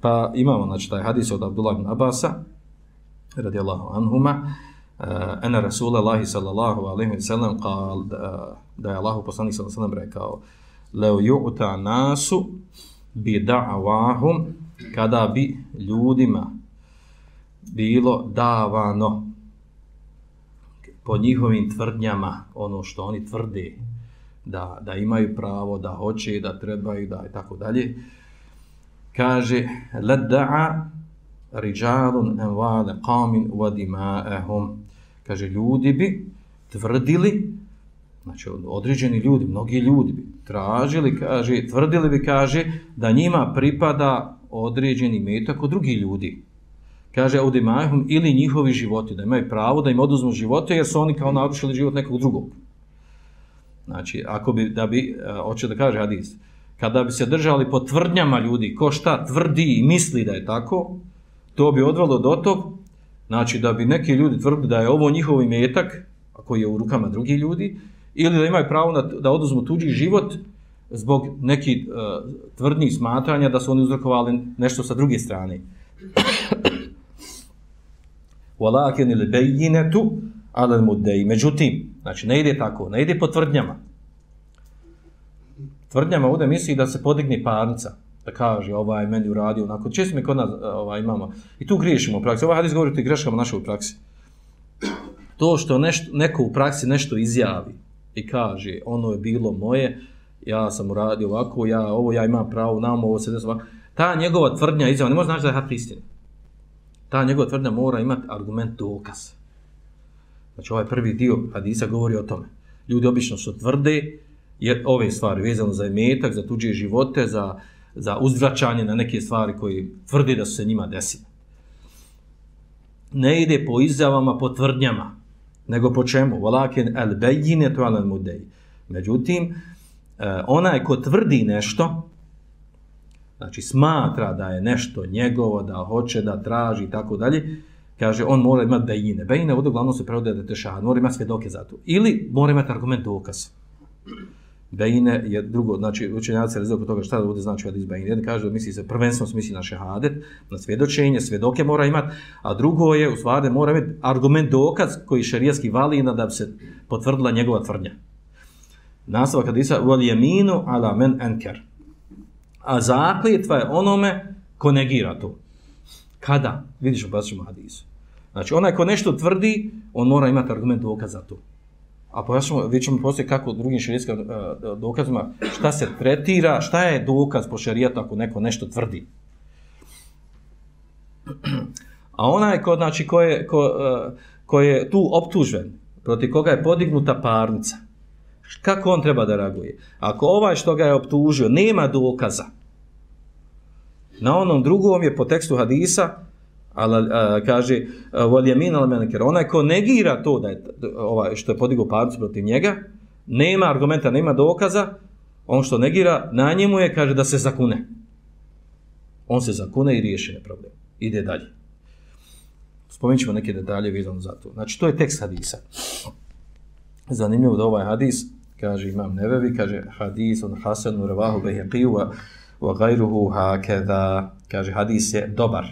Pa imamo, znači, taj hadis od Abdullah ibn Abasa, radijallahu anhuma, ena Rasulallahi sallallahu alaihi wa sallam, kal, da, da je Allahu poslanik sallallahu alaihi wa sallam rekao, leo ju'ta nasu bi da'avahum, kada bi ljudima bilo davano po njihovim tvrdnjama ono što oni tvrde da, da imaju pravo, da hoće, da trebaju, da i tako dalje. Kaže, ledda'a riđalun envale qamin vadima'ehum. Kaže, ljudi bi tvrdili, znači određeni ljudi, mnogi ljudi bi tražili, kaže, tvrdili bi, kaže, da njima pripada određeni metak od drugih ljudi kaže ovdje ili njihovi životi, da imaju pravo da im oduzmu živote jer su oni kao narušili život nekog drugog. Znači, ako bi, da bi, e, hoće da kaže hadis, kada bi se držali po tvrdnjama ljudi, ko šta tvrdi i misli da je tako, to bi odvalo do tog, znači da bi neki ljudi tvrdili da je ovo njihov imetak, koji je u rukama drugih ljudi, ili da imaju pravo na, da oduzmu tuđi život zbog neki uh, e, tvrdnih smatranja da su oni uzrokovali nešto sa druge strane. [clears throat] Walakin ili bayyinatu ala al-mudda'i. Međutim, znači ne ide tako, ne ide po tvrdnjama. Tvrdnjama ovdje misli da se podigne parnica, da kaže ovaj meni uradio onako. Često mi kod nas e, ovaj, imamo, i tu griješimo u praksi. Ovaj hadis govori o greškama našoj praksi. [clears throat] To što nešto, neko u praksi nešto izjavi i kaže ono je bilo moje, ja sam uradio ovako, ja, ovo ja imam pravo, nam ovo se desilo Ta njegova tvrdnja izjava, ne može znači da je hadis istina ta njegova tvrdnja mora imati argument dokaz. Znači ovaj prvi dio hadisa govori o tome. Ljudi obično su tvrde jer ove stvari vezano za imetak, za tuđe živote, za, za uzvraćanje na neke stvari koji tvrde da su se njima desile. Ne ide po izjavama, po tvrdnjama, nego po čemu? Walakin al bejine to al mudai. Međutim, e, onaj ko tvrdi nešto, znači smatra da je nešto njegovo, da hoće da traži i tako dalje, kaže on mora imati bejine. Bejine ovdje uglavnom se prevode da je mora imati svjedoke za to. Ili mora imati argument dokaz. Bejne je drugo, znači učenjaci razliku toga šta da ovdje znači hadis bejne. Jedan kaže da misli se prvenstveno misli na šehadet, na svjedočenje, svjedoke mora imati, a drugo je u stvari mora imati argument dokaz koji šerijski vali na da bi se potvrdila njegova tvrdnja. Nastavak hadisa, u al ala men enker a zakljetva je onome ko negira to. Kada? Vidiš u Basrimu hadisu. Znači, onaj ko nešto tvrdi, on mora imati argument dokaz za to. A pojašnjamo, vi ćemo poslije kako drugim šarijetskim uh, eh, dokazima, šta se tretira, šta je dokaz po šarijatu ako neko nešto tvrdi. A onaj ko, znači, ko, je, ko, uh, ko je tu optužen, protiv koga je podignuta parnica, kako on treba da reaguje? Ako ovaj što ga je optužio nema dokaza, na onom drugom je po tekstu hadisa, a kaže, voljemin al menker, al onaj ko negira to da je ovaj, što je podigao parnicu protiv njega, nema argumenta, nema dokaza, on što negira, na njemu je, kaže, da se zakune. On se zakune i riješi problem. Ide dalje. Spomenut ćemo neke detalje vezano za to. Znači, to je tekst hadisa. Zanimljivo da ovaj hadis, kaže imam Nevevi, kaže hadis on Hasanu Ravahu Behekiju wa gajruhu hakeda, kaže hadis je dobar,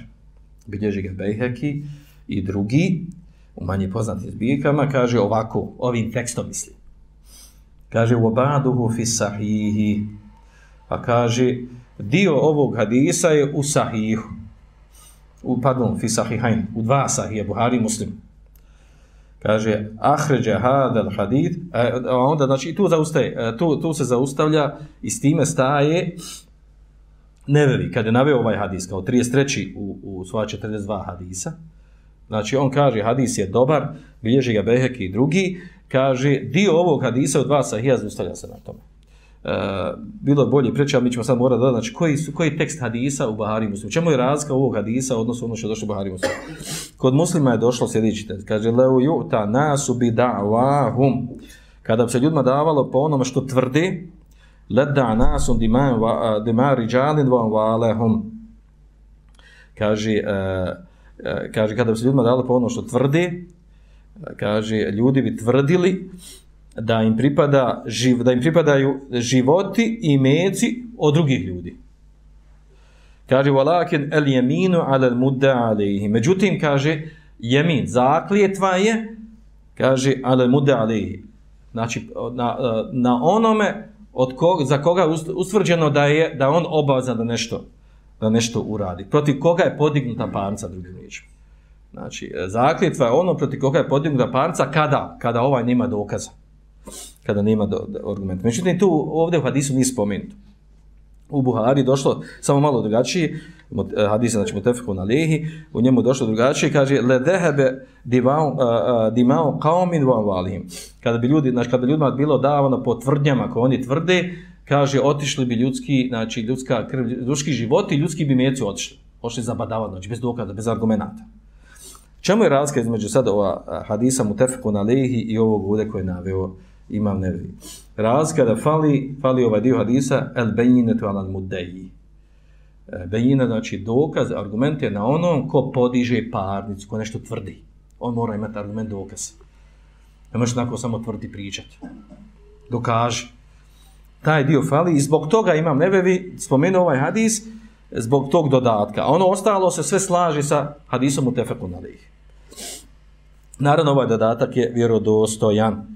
bilježi ga Bejheki i drugi, u manje poznatim zbirkama, kaže ovako, ovim tekstom misli. Kaže, u obaduhu fi sahihi, a kaže, dio ovog hadisa je u sahihu, u, pardon, fi sahihajn, u dva sahije, Buhari muslim. Kaže ahređe hadal hadid, a onda znači tu zaustaje, e, tu, tu se zaustavlja i s time staje Nevevi, kada je naveo ovaj hadis kao 33. u, u svoja 42 hadisa, znači on kaže hadis je dobar, bilježi ga Behek i drugi, kaže dio ovog hadisa od dva sahija zustavlja se na tome. Uh, bilo je bolje preče, ali mi ćemo sad morati dodati, znači koji, su, koji tekst hadisa u Bahari Muslimu? Čemu je razlika ovog hadisa odnosno ono što je došlo u Bahari Muslimu? Kod muslima je došlo sljedeći tekst, kaže leu ju nasu bi da'vahum. Kada bi se ljudima davalo po onome što tvrdi, ledda nasun dima riđalin vam valehum. Kaže, eh, eh, kaže, kada bi se ljudima dali po ono što tvrdi, eh, kaže, ljudi bi tvrdili da im pripada živ, da im pripadaju životi i meci od drugih ljudi. Kaže, walakin el jeminu ala al mudda alaihi. Međutim, kaže, jemin, zakljetva je, kaže, ala al mudda. Znači, na, na onome od kog, za koga je usvrđeno da je da on obavezan da nešto da nešto uradi. Protiv koga je podignuta parnica drugim riječima. Znači, e, zakljetva je ono protiv koga je podignuta parnica kada? Kada ovaj nema dokaza. Kada nema do, do, argumenta. Međutim, tu ovdje u hadisu nije spomenuto. U Buhari došlo samo malo drugačije, eh, hadisa znači mutefeku na lehi, u njemu došlo drugačije, kaže le dehebe dimao, eh, eh, dimao kaumin van valihim. Kada bi ljudi, znači kada bi ljudima bilo davano po tvrdnjama koje oni tvrde, kaže otišli bi ljudski, znači ljudska krv, ljudski životi, ljudski bi mjeci otišli. Ošli zabadavati, znači bez dokaza, bez argumenata. Čemu je razlika između sada ova eh, hadisa mutefeku na lehi i ovog ovdje koje je naveo imam nevi. Raz kada fali, fali ovaj dio hadisa el bejinetu alal mudeji. E, bejina znači dokaz, argument je na onom ko podiže parnicu, ko nešto tvrdi. On mora imati argument dokaz. Ne možeš onako samo tvrdi pričati. Dokaži. Taj dio fali i zbog toga imam nevevi, spomenu ovaj hadis, zbog tog dodatka. A ono ostalo se sve slaži sa hadisom u tefeku na Naravno, ovaj dodatak je vjerodostojan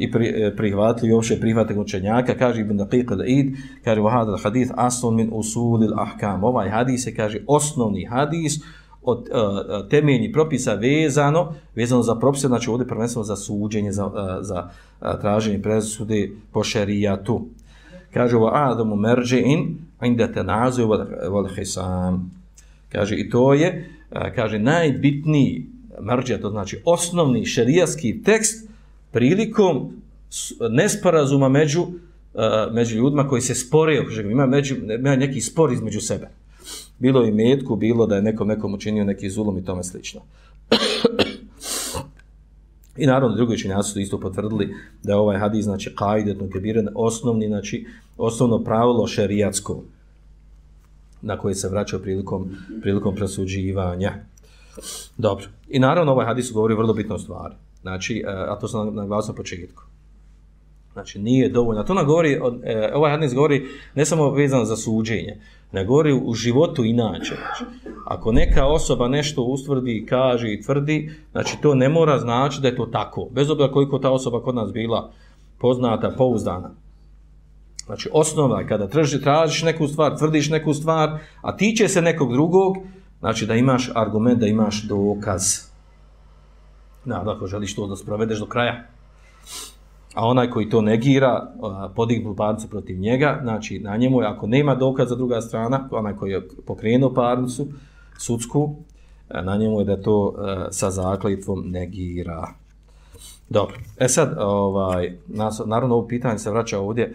i pri, e, prihvatili i uopšte prihvatili učenjaka, kaže Ibn Daqiq al-Id, kaže vahadal hadith aslun min usulil al-ahkam. Ovaj hadis je, kaže, osnovni hadis od e, e, uh, temeljni propisa vezano, vezano za propise, znači ovdje prvenstveno za suđenje, za, uh, za uh, traženje presude po šerijatu. Kaže wa adamu merđe'in inda tenazu wal hisam. Kaže, i to je, uh, kaže, najbitniji merđe, to znači osnovni šerijatski tekst prilikom nesporazuma među, uh, među ljudima koji se spore, ima, među, ima neki spor između sebe. Bilo i metku, bilo da je nekom nekom učinio neki zulum i tome slično. I naravno, drugi učinjaci su isto potvrdili da je ovaj hadis, znači, kajdetno kebiren, osnovni, znači, osnovno pravilo šerijatsko na koje se vraća prilikom, prilikom presuđivanja. Dobro. I naravno, ovaj hadis govori vrlo bitno stvari. Znači, e, a to sam naglasio na početku. Znači, nije dovoljno. To nam govori, e, ovaj hadis govori ne samo vezano za suđenje, ne govori u životu inače. Znači, ako neka osoba nešto ustvrdi, kaže i tvrdi, znači to ne mora znači da je to tako. Bez obzira koliko ta osoba kod nas bila poznata, pouzdana. Znači, osnova je kada traži, tražiš neku stvar, tvrdiš neku stvar, a tiče se nekog drugog, znači da imaš argument, da imaš dokaz. Na, ako želiš to da sprovedeš do kraja. A onaj koji to negira, podignu parnicu protiv njega, znači na njemu je, ako nema dokaza druga strana, onaj koji je pokrenuo parnicu, sudsku, na njemu je da to sa zakljetvom negira. Dobro, e sad, ovaj, nas, naravno ovo pitanje se vraća ovdje,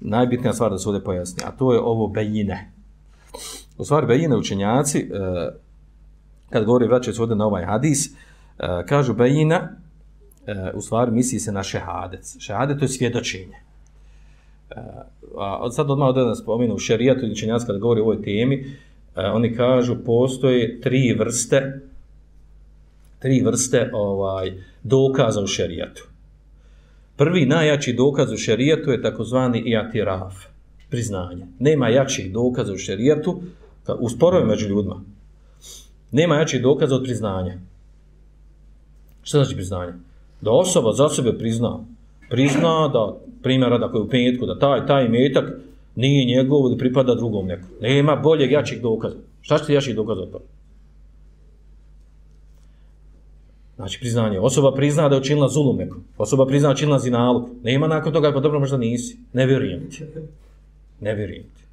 najbitnija stvar da se ovdje pojasni, a to je ovo bejine. U stvari, bejine učenjaci, e, kad govori vraćaju se ovdje na ovaj hadis, E, kažu bejina, e, u stvari misli se na šehadec. Šehadec to je svjedočenje. E, a sad odmah da spomenu u šerijatu ili čenjac kada govori o ovoj temi, e, oni kažu postoje tri vrste tri vrste ovaj dokaza u šerijatu. Prvi najjači dokaz u šerijatu je takozvani iatiraf, priznanje. Nema jačih dokaza u šerijatu u sporovima među ljudima. Nema jačih dokaza od priznanja. Što znači priznanje? Da osoba za sebe prizna. Prizna da, primjer da koji u petku, da taj, taj metak nije njegov ili pripada drugom nekom. Nema boljeg jačih dokaza. Šta će jačih dokaza od toga? Znači priznanje. Osoba prizna da je učinila zulum nekom. Osoba prizna da je učinila zinalog. Nema nakon toga, pa dobro možda nisi. Ne vjerujem ti. Ne vjerujem ti.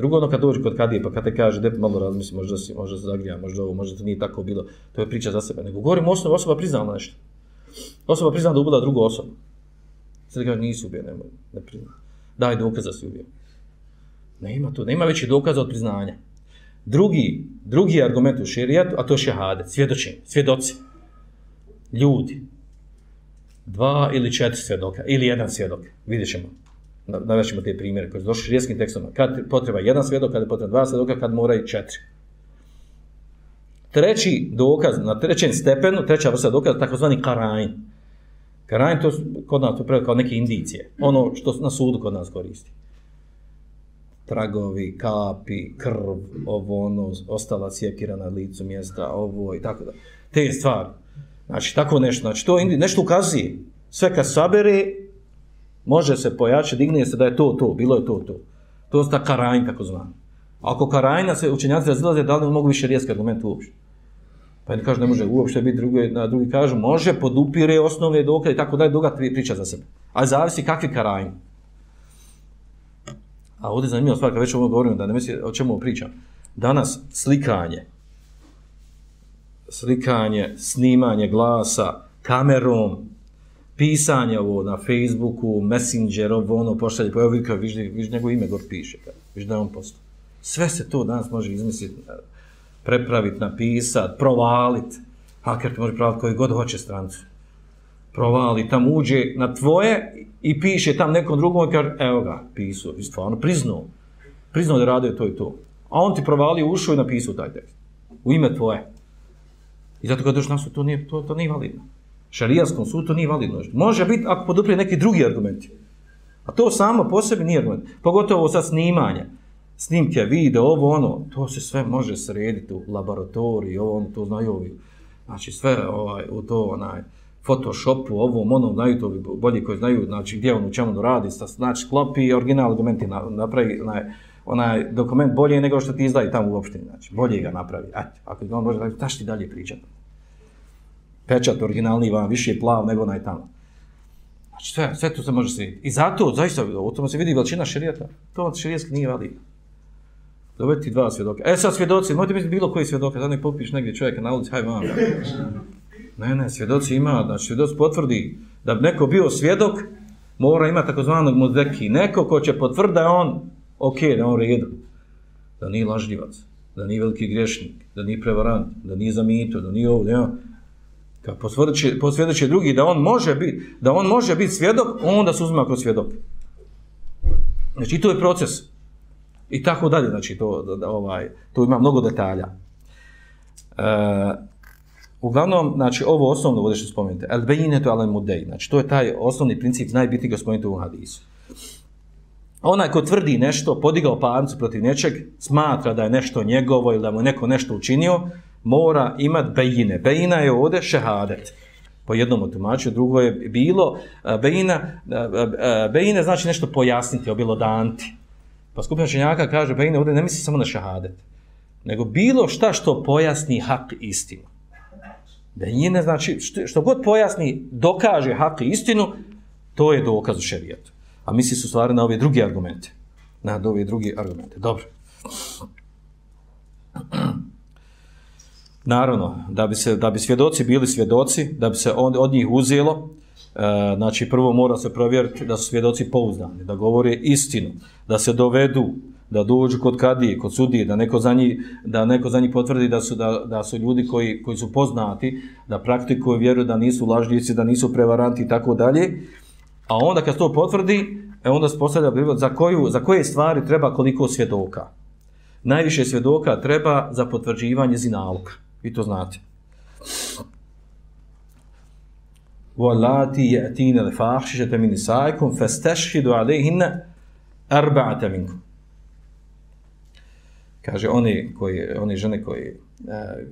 Drugo ono kad dođe kod kadije, pa kad te kaže, dep malo razmisli, možda si, možda se zagrija, možda ovo, možda to nije tako bilo, to je priča za sebe. Nego govorim osnovu, osoba priznala nešto. Osoba priznala da ubila drugu osobu. Sada kaže, nisi ubio, nemoj, ne priznala. Daj dokaz da si ubio. Nema to, nema veći dokaz od priznanja. Drugi, drugi argument u širijatu, a to je šehade, svjedočenje, svjedoci. Ljudi. Dva ili četiri svjedoka, ili jedan svjedok, vidjet ćemo navešćemo te primjere koji su došli širijeskim tekstom, kad potreba jedan svjedok, kad je potreba dva svjedoka, kad mora i četiri. Treći dokaz, na trećem stepenu, treća vrsta dokaza, takozvani karajn. Karajn to kod nas to kao neke indicije, ono što na sudu kod nas koristi. Tragovi, kapi, krv, ovo ono, ostala sjekira na licu mjesta, ovo i tako da. Te stvari. Znači, tako nešto. Znači, to indi, nešto ukazuje. Sve kad sabere, može se pojačati, digne se da je to, to, bilo je to, to. To je ta karajn, tako znam. Ako karajna se učenjaci razilaze, da li ne mogu više rijeski argument uopšte? Pa jedni kažu ne može uopšte biti, drugi, na drugi kažu može, podupire osnovne dokaze i tako dalje, druga priča za sebe. Ali zavisi kakvi karajni. A ovdje je zanimljiva stvar, kad već ovo govorimo, da ne misli o čemu pričam. Danas slikanje, slikanje, snimanje glasa, kamerom, pisanje ovo na Facebooku, Messenger, ovo ono, pošalje, pa evo vidi kao, viš, viš njegov ime gor piše, viš da je on postao. Sve se to danas može izmisliti, eh, prepraviti, napisati, provaliti. Haker ti može praviti koji god hoće strancu. Provali, tam uđe na tvoje i piše tam nekom drugom i kaže, evo ga, pisao, i stvarno, priznao. Priznao da radio to i to. A on ti provali ušao i napisao taj tekst. U ime tvoje. I zato kad došli na to nije, to, to nije validno šarijanskom sudu to nije validno. Može biti ako poduprije neki drugi argumenti. A to samo po sebi nije argument. Pogotovo sad snimanje snimke, video, ovo, ono, to se sve može srediti u laboratoriji, ovo, ono, to znaju ovi. Znači, sve ovaj, u to, onaj, Photoshopu, ovo, ono, znaju to bolji koji znaju, znači, gdje on u čemu radi, sa, znači, klopi original dokumenti, napravi, onaj, onaj dokument bolje nego što ti izdaje tamo u opštini, znači, bolje ga napravi. Ajde, ako on može, znači, šta ti dalje pričati. Pečat originalni vam više je plav nego onaj tamo. Znači, sve, sve to se može srediti. I zato, zaista, u tome se vidi veličina šerijata, to šerijetski nije validno. Dobiti dva svjedoka. E sad svjedoci, možete misliti bilo koji svjedoka, da ne popiš negdje čovjeka na ulici, haj vam. Ne, ne, svjedoci ima, znači svjedoc potvrdi da bi neko bio svjedok, mora imati takozvanog muzeki. Neko ko će potvrditi da je on ok, da on redu. Da nije lažljivac, da nije veliki grešnik, da nije prevarant, da nije zamito, da nije ovdje. Ja. Ono. Kad posvjedoči drugi da on može biti, da on može biti svjedok, onda se uzima kroz svjedok. Znači, to je proces. I tako dalje, znači to, da, da, ovaj, to ima mnogo detalja. E, uglavnom, znači ovo osnovno ovdje što spomenute, el bejine to ale mudej, znači to je taj osnovni princip najbitniji ga u hadisu. Onaj ko tvrdi nešto, podigao parnicu protiv nečeg, smatra da je nešto njegovo ili da mu neko nešto učinio, mora imat bejine. Bejina je ovdje šehadet. Po jednom otumačenju, drugo je bilo, e, bejina, e, e, bejine znači nešto pojasniti, obilodanti. Pa skupina činjaka kaže, pa ovdje ne misli samo na šehadet, nego bilo šta što pojasni hak istinu. Bejine znači, što, što god pojasni, dokaže hak istinu, to je dokaz u šerijetu. A misli su stvari na ove drugi argumente. Na ove drugi argumente. Dobro. Naravno, da bi, se, da bi svjedoci bili svjedoci, da bi se od, od njih uzelo, E, znači prvo mora se provjeriti da su svjedoci pouzdani, da govore istinu, da se dovedu, da dođu kod kadije, kod sudije, da neko za njih, da neko za njih potvrdi da su, da, da su ljudi koji, koji su poznati, da praktikuju vjeru, da nisu lažljivci, da nisu prevaranti i tako dalje. A onda kad to potvrdi, e onda se postavlja za, koju, za koje stvari treba koliko svjedoka. Najviše svjedoka treba za potvrđivanje zinaluka. Vi to znate. Wallati ya'tina al-fahishata min nisaikum, fastashhidu alayhin arba'ata minkum. Kaže, oni, koji, oni žene koji, e,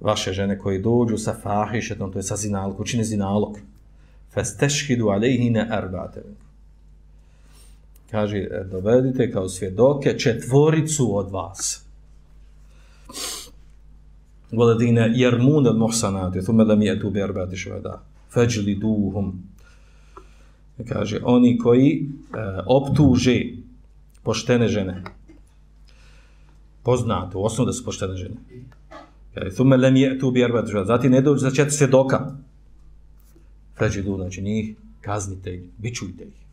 vaše žene koji dođu sa fahishatom, to je sa zinalkom, čine zinalok. Fastashhidu tešhidu arba'ata minkum. Kaže, dovedite kao svjedoke četvoricu od vas. وَلَدِينَ يَرْمُونَ الْمُحْسَنَاتِ ثُمَّ لَمْ يَتُوا بِأَرْبَعَةِ شُهَدَاءَ feđli duhum. Kaže, oni koji e, optuže poštene žene. Poznato, u osnovu da su poštene žene. Kaže, thume lem je tu bi arbat žena. Zatim ne dođu za četiri svjedoka. Feđli duhum, znači njih kaznite ih, bičujte ih.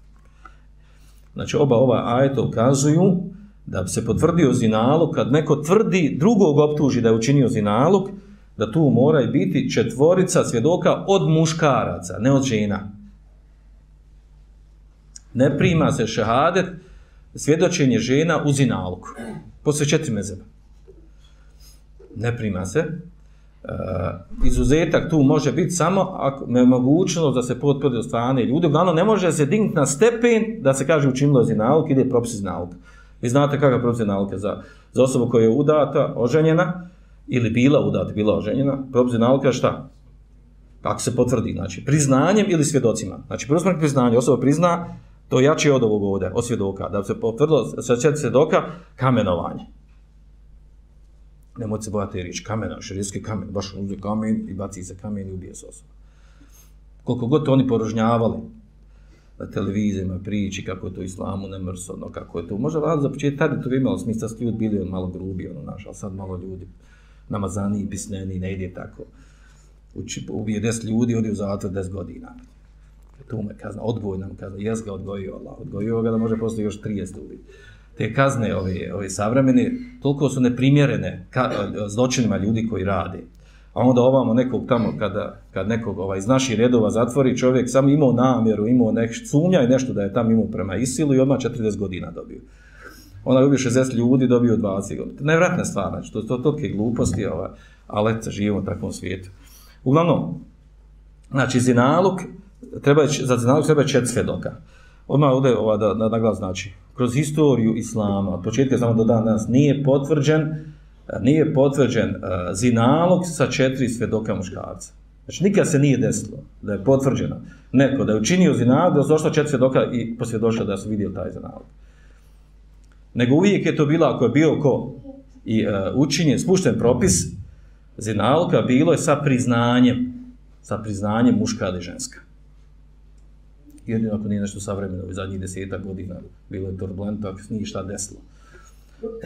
Znači, oba ova ajeta ukazuju da bi se potvrdio zinalog, kad neko tvrdi, drugog optuži da je učinio zinalog, da tu mora biti četvorica svjedoka od muškaraca, ne od žena. ne prima se šehadet svjedočenje žena u zinalog. Posle četiri mezeba. Ne prima se. E, izuzetak tu može biti samo ako ne mogućnost da se potvrdi od strane ljudi. Uglavnom, ne može se dignuti na stepen da se kaže učinilo zinaluk, ide propis zinaluk. Vi znate kakav propis za, za osobu koja je udata, oženjena, ili bila udata, bila oženjena, propis šta? Kako se potvrdi? Znači, priznanjem ili svjedocima. Znači, prvo smo priznanje, osoba prizna, to je jače od ovog ovdje, od svjedoka. Da se potvrdilo sa četiri svjedoka, kamenovanje. Nemojte se bojati riječ, kamena, širijski kamen, baš uzme kamen i baci se kamen i ubije se osoba. Koliko god to oni porožnjavali na televizijama, priči kako je to islamu nemrsodno, kako je to, može vlada za početak, tada to imalo smisla, ljudi bili on malo grubi, ono naš, ali sad malo ljudi namazani i pisneni, ne ide tako uči, ubije deset ljudi, odi u zatvor deset godina. To me kazna, odgoj nam kazna, jes ga odgojio Allah, odgojio ga da može postati još 30 ljudi. Te kazne ove, ove savremene, toliko su neprimjerene ka, zločinima ljudi koji rade. A onda ovamo nekog tamo, kada, kad nekog ovaj, iz naših redova zatvori, čovjek sam imao namjeru, imao nek sumnja i nešto da je tam imao prema isilu i odmah 40 godina dobio. Ona ubio 60 ljudi, dobio 20 godina. Nevratna stvar, znači, to, to, to gluposti, ovaj, ali eto, živimo u takvom svijetu. Uglavnom, znači, zinaluk, treba, za zinaluk treba čet svedoka. Odmah ovdje ova, da, da naglas znači, kroz historiju islama, od početka samo do dan danas, nije potvrđen, nije potvrđen e, zinalog sa četiri svedoka muškarca. Znači, nikad se nije desilo da je potvrđeno neko da je učinio zinalog, da je došlo četiri svedoka i posvjedošlo da su vidio taj zinalog. Nego uvijek je to bilo, ako je bio ko i uh, učinjen, spušten propis, zinalka bilo je sa priznanjem, sa priznanjem muška ili ženska. Jedino ako nije nešto savremeno, u zadnjih deseta godina bilo je turbulento, ako se nije šta desilo.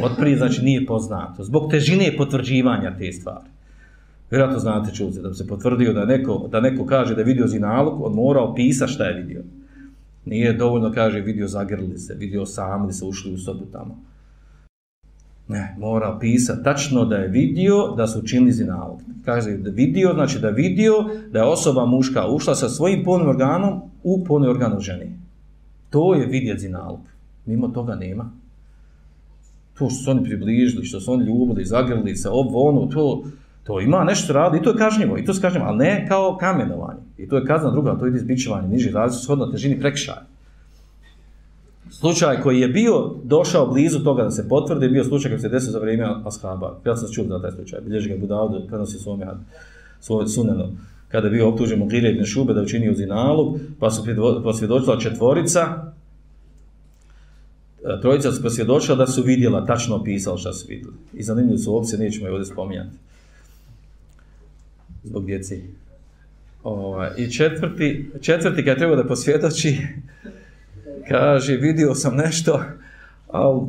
Otprije, znači, nije poznato. Zbog težine potvrđivanja te stvari. Vjerojatno znate čuze, da bi se potvrdio da neko, da neko kaže da je vidio zinalog, on mora opisa šta je vidio. Nije dovoljno kaže vidio zagrli se, vidio sami se ušli u sobu tamo. Ne, mora pisati tačno da je vidio da su učinili zinalog. Kaže da vidio, znači da vidio da je osoba muška ušla sa svojim polnim organom u polni organ ženi. To je vidjet zinalog. Mimo toga nema. To što su oni približili, što su oni ljubili, zagrlili se, ovo, ono, to, to ima nešto radi i to je kažnjivo, i to se kažnjivo, ali ne kao kamenovanje. I to je kazna druga, to je izbičevanje, niži različno, shodno težini prekšaja slučaj koji je bio došao blizu toga da se potvrdi, bio slučaj koji se desio za vrijeme ashaba. Ja sam čuo za taj slučaj. Bilježi ga Budavdu, prenosi svome svoj suneno. Kada je bio optužen Mughire ibn Šube da učinio zinalog, pa su posvjedočila četvorica, E, trojica su posvjedočila da su vidjela, tačno opisala šta su vidjeli. I zanimljivo su opcije, nećemo je ovdje spominjati. Zbog djeci. Ovaj, I četvrti, četvrti kad treba da posvjedoči, kaže, vidio sam nešto, ali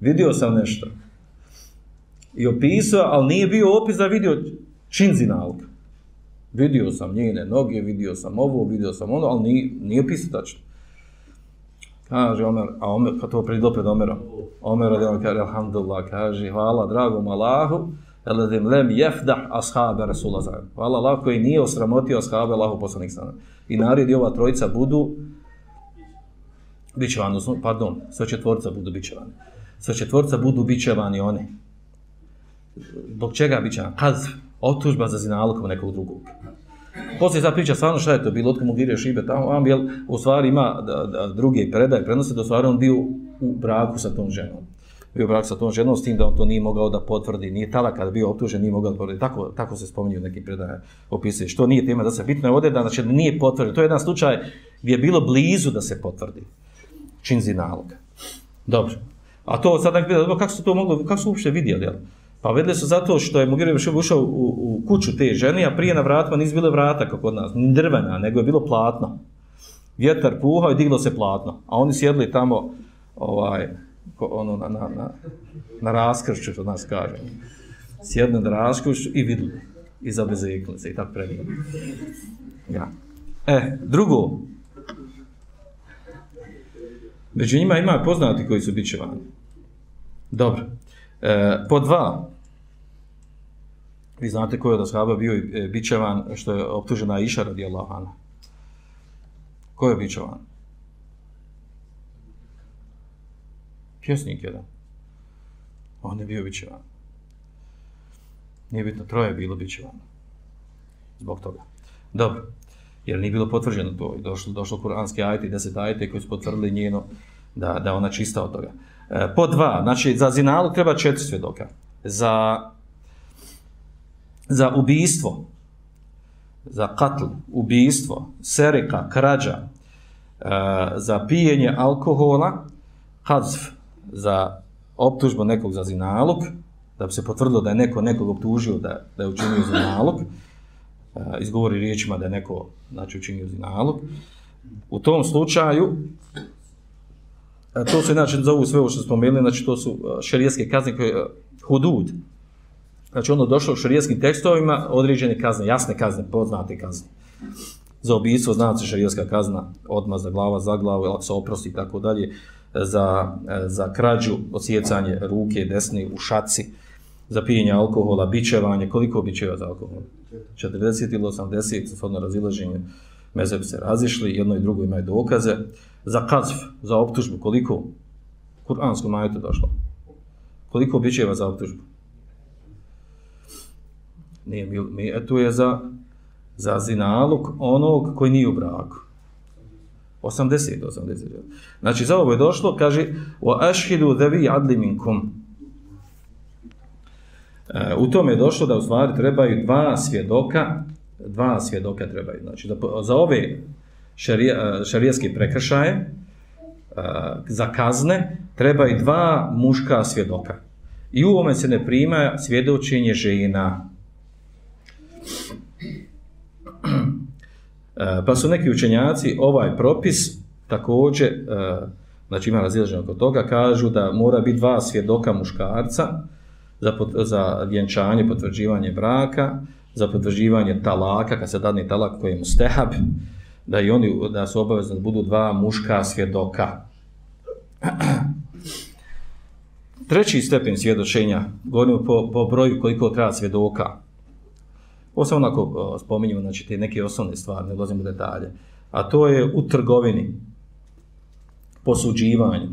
vidio sam nešto. I opisao, ali nije bio opis da vidio činzi zinalka. Vidio sam njene noge, vidio sam ovo, vidio sam ono, ali nije, nije opisao tačno. Kaže Omer, a Omer, pa to prije opet Omerom. Omer radi on kaže, alhamdulillah, kaže, hvala dragom Allahu, eladim lem jefdah ashabe Rasula zajedno. Hvala Allah koji nije osramotio ashabe Allahu poslanik sana. I naredi ova trojica budu bićevani, odnosno, pardon, sve četvorca budu bićevani. Sve četvorca budu bićevani oni. Dok čega bićevani? Kad otužba za zinalkom nekog drugog. Poslije sad priča stvarno šta je to bilo, otkom ugirje šibe tamo, on jel, u stvari ima da, da, druge predaje, prenose da u stvari on bio u braku sa tom ženom. Bio u braku sa tom ženom, s tim da on to nije mogao da potvrdi, nije tada kada bio optužen, nije mogao da potvrdi. Tako, tako se spominju neki predaje opisuje. Što nije tema da se bitno je ovdje, da znači, nije potvrdi. To je jedan slučaj gdje je bilo blizu da se potvrdi čin zinaloga. Dobro. A to sad nek kako su to moglo, kako su uopšte vidjeli, jel? Pa vedle su zato što je Mugire Bešir ušao u, u kuću te žene, a prije na vratima nisu bile vrata kako kod nas, ni drvena, nego je bilo platno. Vjetar puhao i diglo se platno. A oni sjedli tamo, ovaj, ono, na, na, na, na raskršću, što nas kaže. Sjedli na raskršću i vidli. I zabezekli se i tako predivno. Ja. E, drugo, Među njima ima poznati koji su bićevani. Dobro. E, po dva. Vi znate ko je od ashaba bio e, bićevan što je optužena Iša radijallahu anha. Ko je bićevan? Pjesnik jedan. On je bio bićevan. Nije bitno, troje je bilo bićevano. Zbog toga. Dobro. Jer nije bilo potvrđeno to. Došlo, došlo kuranske ajte i deset ajte koji su potvrdili njeno da, da ona čista od toga. E, po dva. Znači, za zinalu treba četiri svjedoka. Za, za ubijstvo, za katl, ubijstvo, serika, krađa, e, za pijenje alkohola, kazf, za optužbu nekog za zinalog, da bi se potvrdilo da je neko nekog optužio da, da je učinio zinalog, e, izgovori riječima da je neko znači, učinio zinalog. U tom slučaju, E, to se znači zovu sve ovo što smo spomenuli, znači to su e, šerijetske kazne koje e, hudud. Znači ono došlo u šerijeskim tekstovima određene kazne, jasne kazne, poznate kazne. Za ubijstvo znači šerijetska kazna, odmaz za glava, za glavu, ili se oprosti i tako dalje e, za, za krađu, osjecanje ruke, desne u šaci, za pijenje alkohola, bičevanje, koliko bičeva za alkohol? 40 ili 80, svodno razilaženje, meze se razišli, jedno i drugo imaju dokaze. Za kazf, za optužbu, koliko? Kur'ansko ajetu došlo. Koliko bičeva za optužbu? Nije, mi, mi, tu je za, za zinalog onog koji nije u braku. 80 do 80. Znači, za ovo je došlo, kaže, wa ashhidu dhabi adli minkum. E, u tome je došlo da u stvari trebaju dva svjedoka, dva svjedoka trebaju. Znači, da, za ove šarija, šarijaske prekršaje, za kazne, treba i dva muška svjedoka. I u ovome se ne prima svjedočenje žena. Pa su neki učenjaci ovaj propis također, znači ima razilaženje oko toga, kažu da mora biti dva svjedoka muškarca za, za vjenčanje, potvrđivanje braka, za potvrđivanje talaka, kad se dadne talak koji je mustehab, da i oni da su obavezno da budu dva muška svjedoka. [clears throat] Treći stepen svjedočenja, govorimo po, po broju koliko treba svjedoka, Ovo se onako spominjamo, znači te neke osnovne stvari, ne ulazimo detalje. A to je u trgovini, posuđivanju,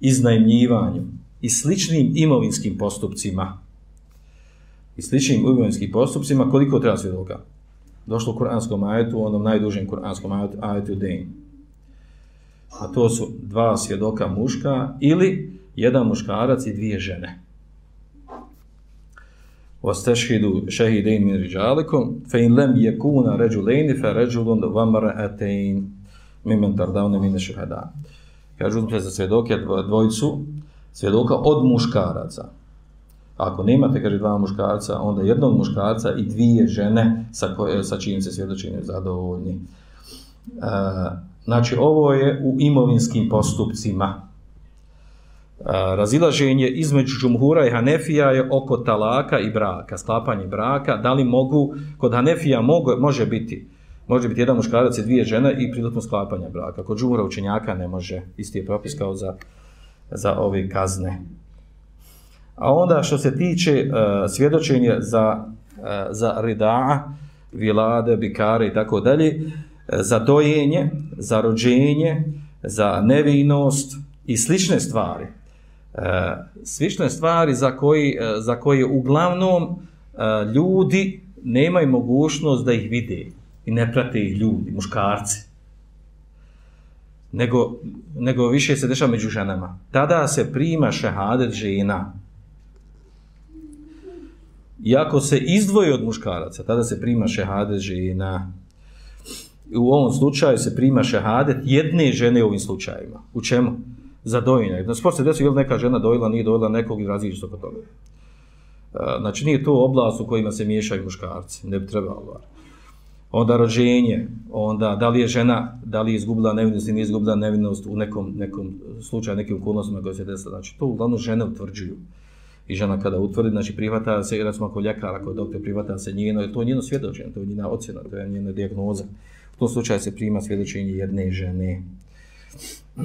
iznajmljivanju i sličnim imovinskim postupcima. I sličnim imovinskim postupcima, koliko treba svjedoka? Došlo u kuranskom ajetu, onom najdužem kuranskom ajetu, ajetu Dejn. A to su dva svjedoka muška ili jedan muškarac i dvije žene. واستشهدوا شهيدين من رجالكم فإن لم يكون رجلين فرجل ومرأتين ممن ترضون من الشهداء kažu uzmite za svjedoke dvojicu svjedoka od muškaraca ako nemate kaže dva muškarca onda jednog muškarca i dvije žene sa, koje, sa čim se svjedočine zadovoljni e, znači ovo je u imovinskim postupcima e, razilaženje između Džumhura i Hanefija je oko talaka i braka, sklapanje braka, da li mogu, kod Hanefija mogu, može biti, može biti jedan muškarac i dvije žene i prilikom sklapanja braka. Kod Džumhura učenjaka ne može, isti je propis kao za, za ove kazne. A onda što se tiče uh, svjedočenja za, uh, za rida, vilade, bikare i tako dalje, e, za dojenje, za rođenje, za nevinost i slične stvari, Uh, slične stvari za koji, uh, za koje uglavnom uh, ljudi nemaju mogućnost da ih vide i ne prate ih ljudi, muškarci. Nego, nego više se dešava među ženama. Tada se prima šehadet žena. Iako se izdvoji od muškaraca, tada se prima šehade žena. U ovom slučaju se prima šehadet jedne žene u ovim slučajima. U čemu? za dojenje. Na znači, sport se desi ili neka žena dojela, nije dojela nekog i različi se oko toga. E, znači nije to oblast u kojima se miješaju muškarci, ne bi trebalo. Onda rođenje, onda da li je žena, da li je izgubila nevinost ili nije izgubila nevinost u nekom, nekom slučaju, nekim okolnostima koje se desila. Znači to uglavnom žene utvrđuju. I žena kada utvrdi, znači prihvata se, recimo ako ljekar, ako doktor prihvata se njeno, to je njeno svjedočenje, to je njena ocjena, to je njena dijagnoza. U tom slučaju se prima svjedočenje jedne žene. [clears throat]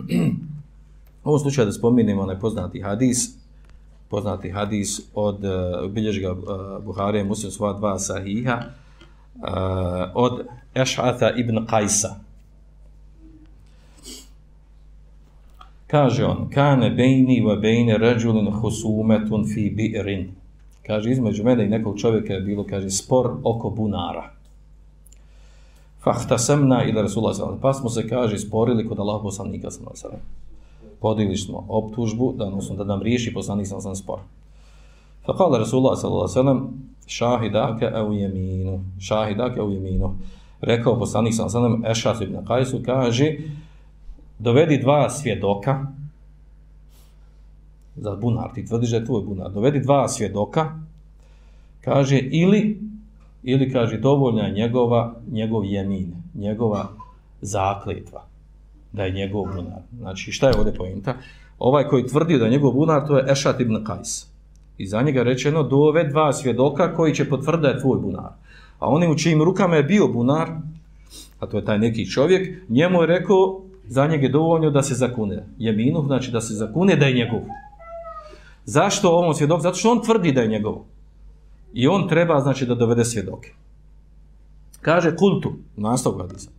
U ovom slučaju da spominemo onaj poznati hadis, poznati hadis od eh, uh, bilježga uh, eh, Buharije, muslim sva dva sahiha, uh, od Eš'ata ibn Kajsa, Kaže on, kane bejni wa bejne ređulin husumetun fi bi'rin. Kaže, između mene i nekog čovjeka je bilo, kaže, spor oko bunara. Fahta semna ila Rasulullah sallam. Pa smo se, kaže, sporili kod Allah poslanika sallam. Podigli smo optužbu, da, odnosno, da nam riješi poslanik sallam spor. Fa kala Rasulullah sallam, šahidake au jeminu. Šahidake au jeminu. Rekao poslanik sallam, Ešat ibn Kajsu, kaže, dovedi dva svjedoka, za bunar, ti tvrdiš da je tvoj bunar, dovedi dva svjedoka, kaže, ili, ili kaže, dovoljna je njegova, njegov jemin, njegova zakletva, da je njegov bunar. Znači, šta je ovdje pojenta? Ovaj koji tvrdi da je njegov bunar, to je Ešat ibn Kajs. I za njega rečeno, dove dva svjedoka koji će potvrditi da je tvoj bunar. A oni u čijim rukama je bio bunar, a to je taj neki čovjek, njemu je rekao, za njeg je dovoljno da se zakune. Jeminu znači da se zakune da je njegov. Zašto ovom svjedok? Zato što on tvrdi da je njegov. I on treba znači da dovede svjedoke. Kaže kultu, nastav hadisa.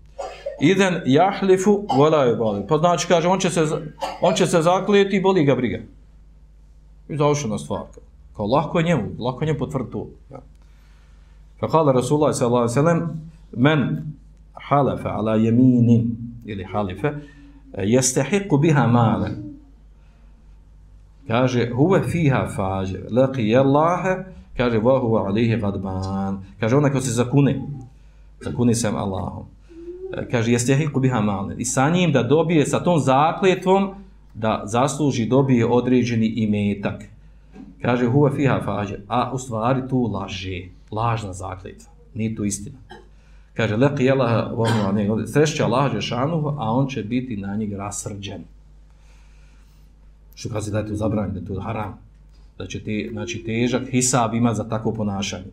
Iden jahlifu volaju boli. Pa znači kaže on će se, on će se zaklijeti i boli ga briga. I završena stvar. Kao lahko je njemu, lahko je njemu potvrdi to. Ja. Pa kala Rasulullah sallallahu alaihi sallam men halefe ala jeminin ili halife, jestehiku biha male. Kaže, huve fiha fađe, laki je Allahe, kaže, vahu alihi gadban. Kaže, onaj ko se zakune, zakune sam Allahom. E, kaže, jestehiku biha male. I sa njim da dobije, sa tom zakljetvom, da zasluži, dobije određeni imetak. Kaže, huve fiha fađe, a u stvari tu laže, lažna zakljetva. Nije tu istina kaže leki Allah wa Allah džeshanu a on će biti na njeg rasrđen. Što kaže da je to zabranjeno da je to haram. Da će ti znači težak hisab ima za takvo ponašanje.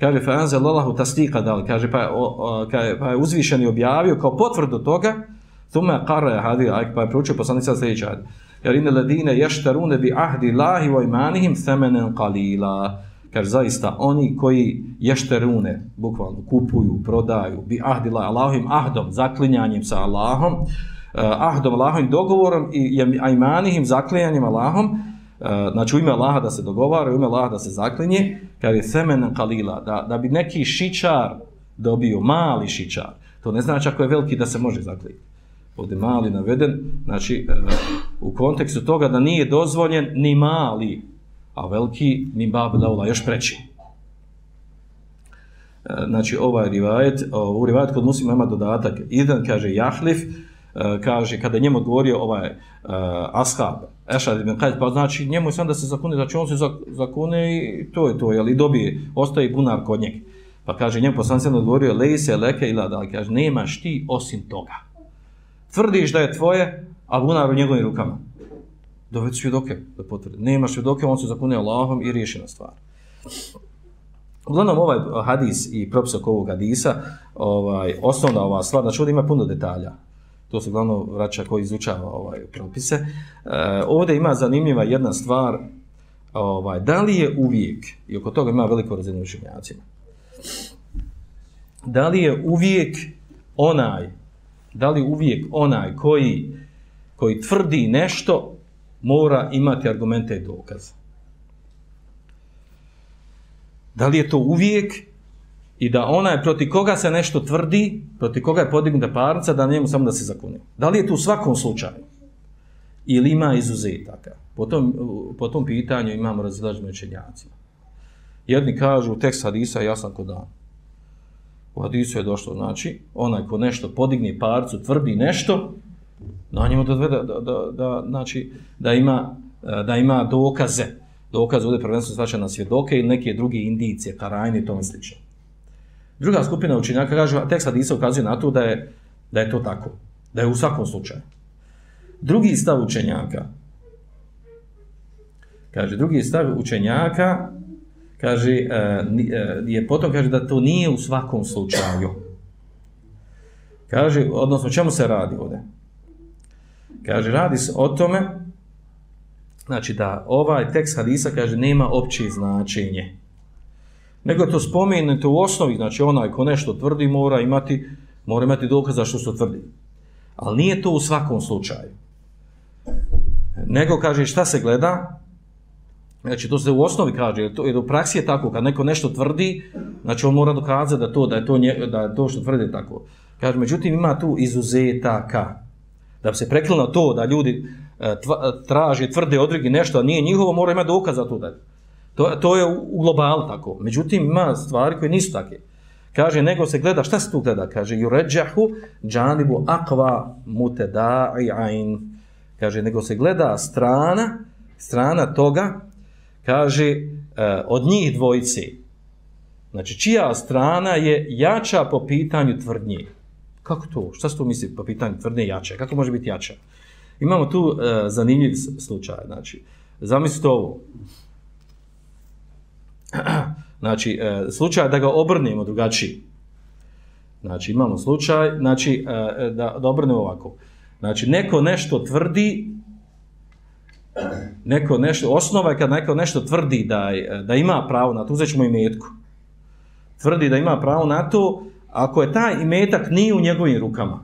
Kaže fa anzal Allahu tasdika dal kaže pa o, o, kaže pa je uzvišeni objavio kao potvrdu toga thumma qara hadi aj pa je proučio poslanica sljedeća jer inne ladine yashtaruna bi ahdi Allahi wa imanihim thamanan qalila kaže zaista oni koji ješterune, bukvalno kupuju, prodaju, bi ahdila Allahim ahdom, zaklinjanjem sa Allahom, uh, ahdom Allahovim dogovorom i ajmanihim zaklinjanjem Allahom, uh, znači u ime Allaha da se dogovara, u ime Allaha da se zaklinje, kaže je semen kalila, da, da bi neki šičar dobio, mali šičar, to ne znači ako je veliki da se može zaklinjati. Ovdje mali naveden, znači uh, u kontekstu toga da nije dozvoljen ni mali, a veliki min bab daula još preći. E, znači ovaj rivajet, u rivajet kod muslima ima dodatak, jedan kaže jahlif, e, kaže kada njemu odgovorio ovaj uh, ashab, Ešad ibn Qajt, pa znači njemu je sam da se zakune, znači on se zakune i to je to, jel, i dobije, ostaje bunar kod njeg. Pa kaže njemu poslanci sam odgovorio, lej se leke ila da, kaže, nemaš ti osim toga. Tvrdiš da je tvoje, a bunar u njegovim rukama dovedi svjedoke da potvrdi. Nema svjedoke, on se zakune Allahom i riješi na stvar. Uglavnom, ovaj hadis i propisak ovog hadisa, ovaj, osnovna ova stvar, znači ovdje ima puno detalja. To se glavno vraća koji izučava ovaj propise. E, ovdje ima zanimljiva jedna stvar, ovaj, da li je uvijek, i oko toga ima veliko razredno učenjacima, da li je uvijek onaj, da li uvijek onaj koji, koji tvrdi nešto, mora imati argumente i dokaze. Da li je to uvijek i da onaj proti koga se nešto tvrdi, proti koga je podignuta parnica, da njemu samo da se zakune. Da li je to u svakom slučaju? Ili ima izuzetaka? Po tom, po tom pitanju imamo razilažene učenjacima. Jedni kažu, tekst hadisa je jasan kod dan. U hadisu je došlo, znači, onaj ko nešto podigne parcu, tvrdi nešto, na njemu da, da, da, da, znači, da, ima, e, da ima dokaze. Dokaze ovdje prvenstveno svača na svjedoke ili neke druge indicije, karajne i tome slično. Druga skupina učenjaka kaže, tekst Hadisa ukazuje na to da je, da je to tako. Da je u svakom slučaju. Drugi stav učenjaka, kaže, drugi stav učenjaka, kaže, e, e, je potom kaže da to nije u svakom slučaju. Kaže, odnosno, čemu se radi ovdje? Kaže, radi se o tome, znači da ovaj tekst hadisa, kaže, nema opće značenje. Nego to spomenete u osnovi, znači onaj ko nešto tvrdi mora imati, mora imati dokaz za što se tvrdi. Ali nije to u svakom slučaju. nego kaže šta se gleda, znači to se u osnovi kaže, jer, to, jer u praksi je tako, kad neko nešto tvrdi, znači on mora dokazati da to, da je to, nje, da je to što tvrdi tako. Kaže, međutim ima tu izuzetaka, da bi se preklilo to da ljudi e, tva, traže, tvrde odrige nešto, a nije njihovo, mora imati dokaz za to da To, to je u globalu tako. Međutim, ima stvari koje nisu takve. Kaže, nego se gleda, šta se tu gleda? Kaže, juređahu džanibu akva muteda'i ain. Kaže, nego se gleda strana, strana toga, kaže, e, od njih dvojice. Znači, čija strana je jača po pitanju tvrdnje? Kako to? Šta se to misli po pitanju tvrdnje jače? Kako može biti jače? Imamo tu e, zanimljiv slučaj. Znači, zamislite ovo. [clears throat] Znači, e, slučaj da ga obrnemo drugačiji. Znači, imamo slučaj, znači, e, e, da, da obrnemo ovako. Znači, neko nešto tvrdi, neko nešto, osnova je kad neko nešto tvrdi da, da ima pravo na to, uzet ćemo imetku. Tvrdi da ima pravo na to, ako je taj imetak nije u njegovim rukama,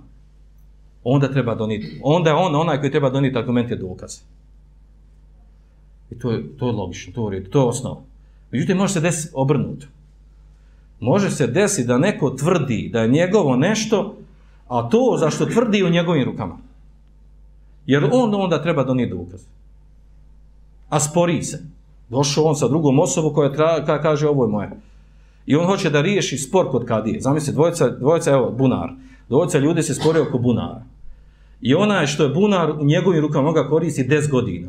onda treba doniti, onda je on onaj koji treba doniti argumente dokaze. I to je, to je logično, to je, to je osnova. Međutim, može se desiti obrnuto. Može se desiti da neko tvrdi da je njegovo nešto, a to zašto tvrdi u njegovim rukama. Jer on onda treba donijeti dokaz. A spori se. Došao on sa drugom osobom koja tra, kaže ovo je moje. I on hoće da riješi spor kod kadije. Zamislite, dvojica, dvojica, evo, bunar. Dvojica ljudi se spore oko bunara. I ona je što je bunar u njegovim rukama ga koristi 10 godina.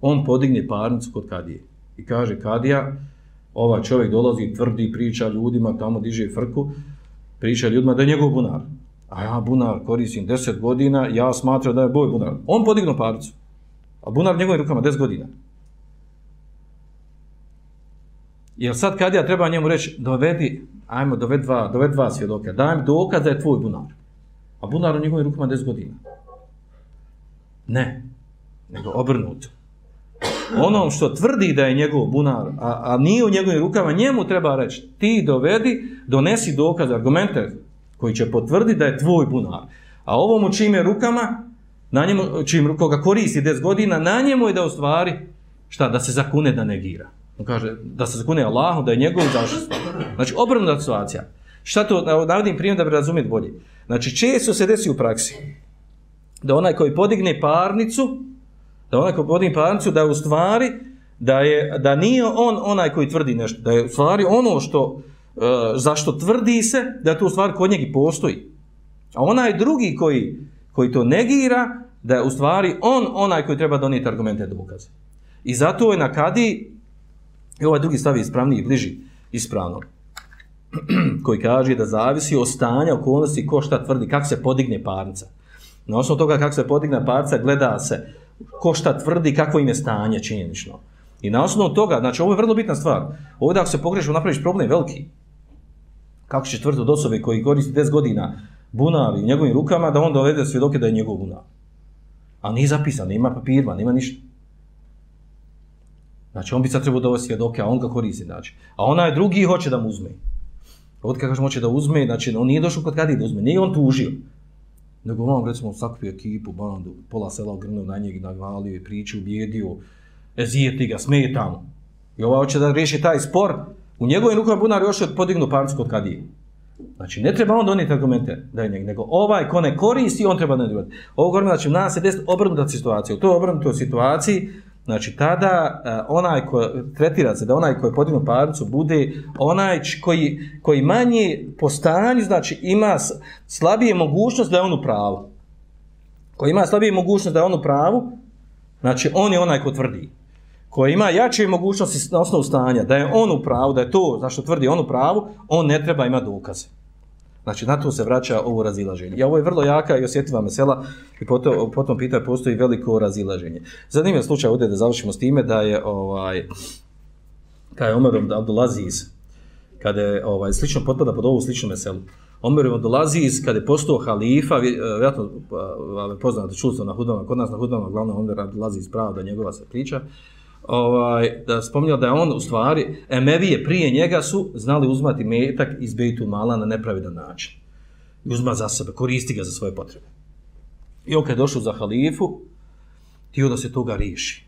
On podigne parnicu kod kadije. I kaže, kadija, ovaj čovjek dolazi, tvrdi, priča ljudima, tamo diže frku, priča ljudima da je njegov bunar. A ja bunar koristim 10 godina, ja smatram da je boj bunar. On podignu parnicu. A bunar njegovim rukama 10 godina. Jer sad kad ja treba njemu reći, dovedi, ajmo, dovedi dva, dovedi dva svjedoka, daj mi dokaz da je tvoj bunar. A bunar u njegovim rukama 10 godina. Ne, nego obrnuto onom što tvrdi da je njegov bunar, a, a nije u njegovim rukama, njemu treba reći, ti dovedi, donesi dokaz, argumente koji će potvrditi da je tvoj bunar. A ovom u čim je rukama, na njemu, čim koga koristi 10 godina, na njemu je da u stvari, šta, da se zakune da negira. On kaže, da se zakune Allahu, da je njegov zaštitnik. Znači, obrnuta situacija. Šta to, navodim primjer da bi razumjeti bolje. Znači, često se desi u praksi da onaj koji podigne parnicu, da onaj ko podigne parnicu, da je u stvari, da, je, da nije on onaj koji tvrdi nešto, da je u stvari ono što, e, zašto tvrdi se, da to u stvari kod njega postoji. A onaj drugi koji, koji to negira, da je u stvari on onaj koji treba donijeti argumente dokaze. I zato je na kadi, i ovaj drugi stav je ispravniji i bliži ispravno, [clears throat] koji kaže da zavisi od stanja okolnosti ko šta tvrdi, kako se podigne parnica. Na osnovu toga kako se podigne parnica, gleda se ko šta tvrdi, kako im je stanje činjenično. I na osnovu toga, znači ovo je vrlo bitna stvar, ovdje ako se pogrešno napraviš problem veliki, kako će tvrdi od osobe koji koristi 10 godina bunar u njegovim rukama, da on dovede svjedoke da je njegov bunar. A nije zapisan, nema papirma, nema ništa. Znači on bi sad trebao dovesti svjedoke, a on ga koristi, znači. A onaj drugi hoće da mu uzme. Ovdje kako hoće da uzme, znači on nije došao kod kada da uzme, nije on tužio nego on recimo sakupio ekipu, bandu, pola sela ogrnuo na njeg, nagvalio i priču, ubijedio, ezijeti ga, smije tamo. I ova hoće da riješi taj spor, u njegovim rukama bunar još je podignu parnicu kod kadije. Znači, ne treba on donijeti argumente da je njeg, nego ovaj ko ne koristi, on treba donijeti. Ovo govorimo, znači, nas se desi obrnuta situacija. U toj obrnutoj situaciji, Znači, tada uh, onaj ko tretira se da onaj koji je podignu parnicu bude onaj koji, koji manje po stanju, znači ima slabije mogućnost da je on u pravu. Koji ima slabije mogućnost da je on u pravu, znači on je onaj ko tvrdi. Koji ima jače mogućnosti na osnovu stanja da je on u pravu, da je to zašto tvrdi on u pravu, on ne treba ima dokaze. Znači, na to se vraća ovo razilaženje. I ovo je vrlo jaka i osjetljiva mesela i potom, potom pita postoji veliko razilaženje. Zanimljiv slučaj ovdje da završimo s time da je ovaj, kada je Omer Abdulaziz, kada je ovaj, slično potpada pod ovu sličnu meselu, Omer Abdulaziz, kada je postao halifa, vjerojatno poznato poznate na hudbama, kod nas na hudbama, glavno Omer Abdulaziz pravo da njegova se priča, ovaj, da spominjao da je on u stvari, Emevije prije njega su znali uzmati metak iz Bejtu Mala na nepravidan način. I uzma za sebe, koristi ga za svoje potrebe. I on kad je došao za halifu, tio da se toga riješi.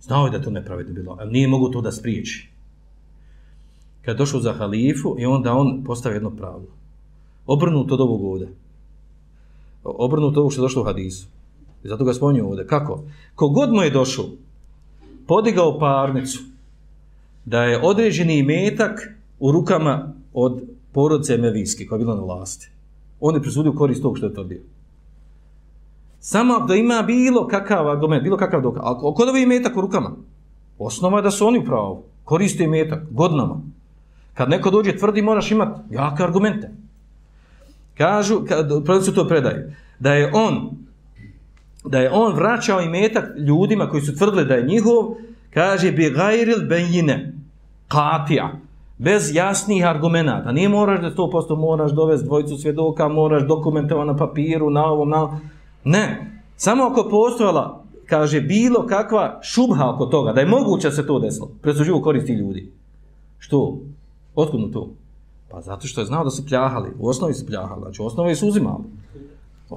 Znao je da to nepravedno bilo, ali nije mogu to da spriječi. Kad je došao za halifu i onda on postavio jedno pravilo. Obrnuto od ovog ovdje. Obrnuto od ovog što je došlo u hadisu. I zato ga spominju ovdje. Kako? Kogod mu je došao, podigao parnicu, da je određeni metak u rukama od porodce Mevijske, koja je bila na vlasti. On je presudio korist tog što je tvrdio. Samo da ima bilo kakav argument, bilo kakav dokaz. Ako kod ovih metak u rukama, osnova je da su oni u pravu. Koriste metak, godinama. Kad neko dođe tvrdi, moraš imati jake argumente. Kažu, kad su to predaju, da je on da je on vraćao i metak ljudima koji su tvrdili da je njihov, kaže bi gajril benjine, katija, bez jasnih argumenta. Nije moraš da to posto moraš dovesti dvojicu svjedoka, moraš dokumentovati na papiru, na ovom, na Ne. Samo ako postojala, kaže, bilo kakva šubha oko toga, da je moguće se to desilo, presuđivo koristi ljudi. Što? Otkud to? Pa zato što je znao da su pljahali. U osnovi su pljahali. Znači, u osnovi su uzimali.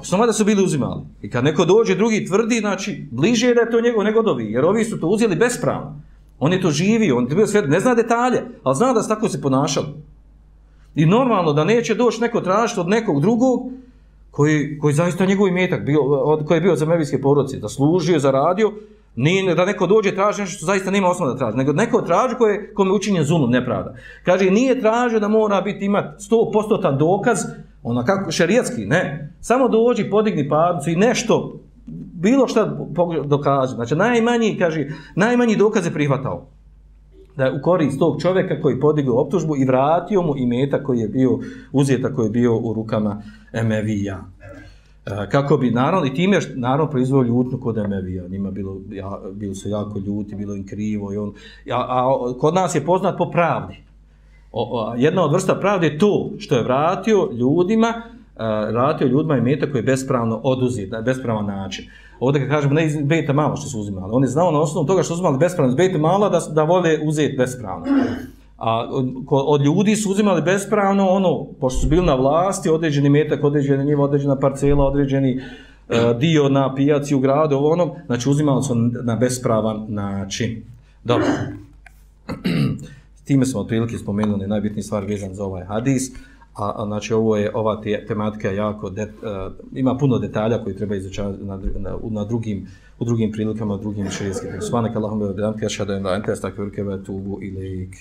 Osnova da su bili uzimali. I kad neko dođe, drugi tvrdi, znači, bliže je da je to njegov nego dovi. Jer ovi su to uzeli bespravno. On je to živio, on je bio svijet, ne zna detalje, ali zna da se tako se ponašali. I normalno da neće doći neko tražiti od nekog drugog, koji, koji zaista njegov imetak, bio, od, koji je bio za mevijske porodice, da služio, zaradio, nije, da neko dođe traži nešto što zaista nema osnova da traži, nego neko traži koje, kome učinjen zulum, nepravda. Kaže, nije tražio da mora biti imati 100% dokaz, ona kako, šerijetski, ne. Samo dođi, podigni parnicu i nešto, bilo šta dokaže. Znači, najmanji, kaže, najmanji dokaz je prihvatao da je u korist tog čovjeka koji podigao optužbu i vratio mu imeta koji je bio uzeta koji je bio u rukama Emevija. E, kako bi, naravno, i time je naravno proizvao ljutnu kod Emevija. Njima bilo, ja, bilo su jako ljuti, bilo im krivo. I on, a, a kod nas je poznat po pravdi. O, o, jedna od vrsta pravde je to što je vratio ljudima, uh, vratio ljudima imeta koji je bespravno oduzet, na bespravan način. Ovdje kad kažemo ne iz beta malo što su uzimali, on je znao na osnovu toga što su uzimali bespravno iz beta malo da, da vole uzeti bespravno. A od, od ljudi su uzimali bespravno, ono, pošto su bili na vlasti, određeni metak, određena njiva, određena parcela, određeni e, dio na pijaci u gradu, ovo ono, znači uzimali su na bespravan način. Dobro. Time smo otprilike spomenuli najbitniji stvar vezan za ovaj hadis a, a znači ovo je ova te, tematika jako det, uh, ima puno detalja koji treba izučavati na, na, na drugim u drugim prilikama, u drugim širijskim. Subhanak Allahumma wa bihamdika ashhadu an la ilaha illa anta astaghfiruka wa atubu ilaik.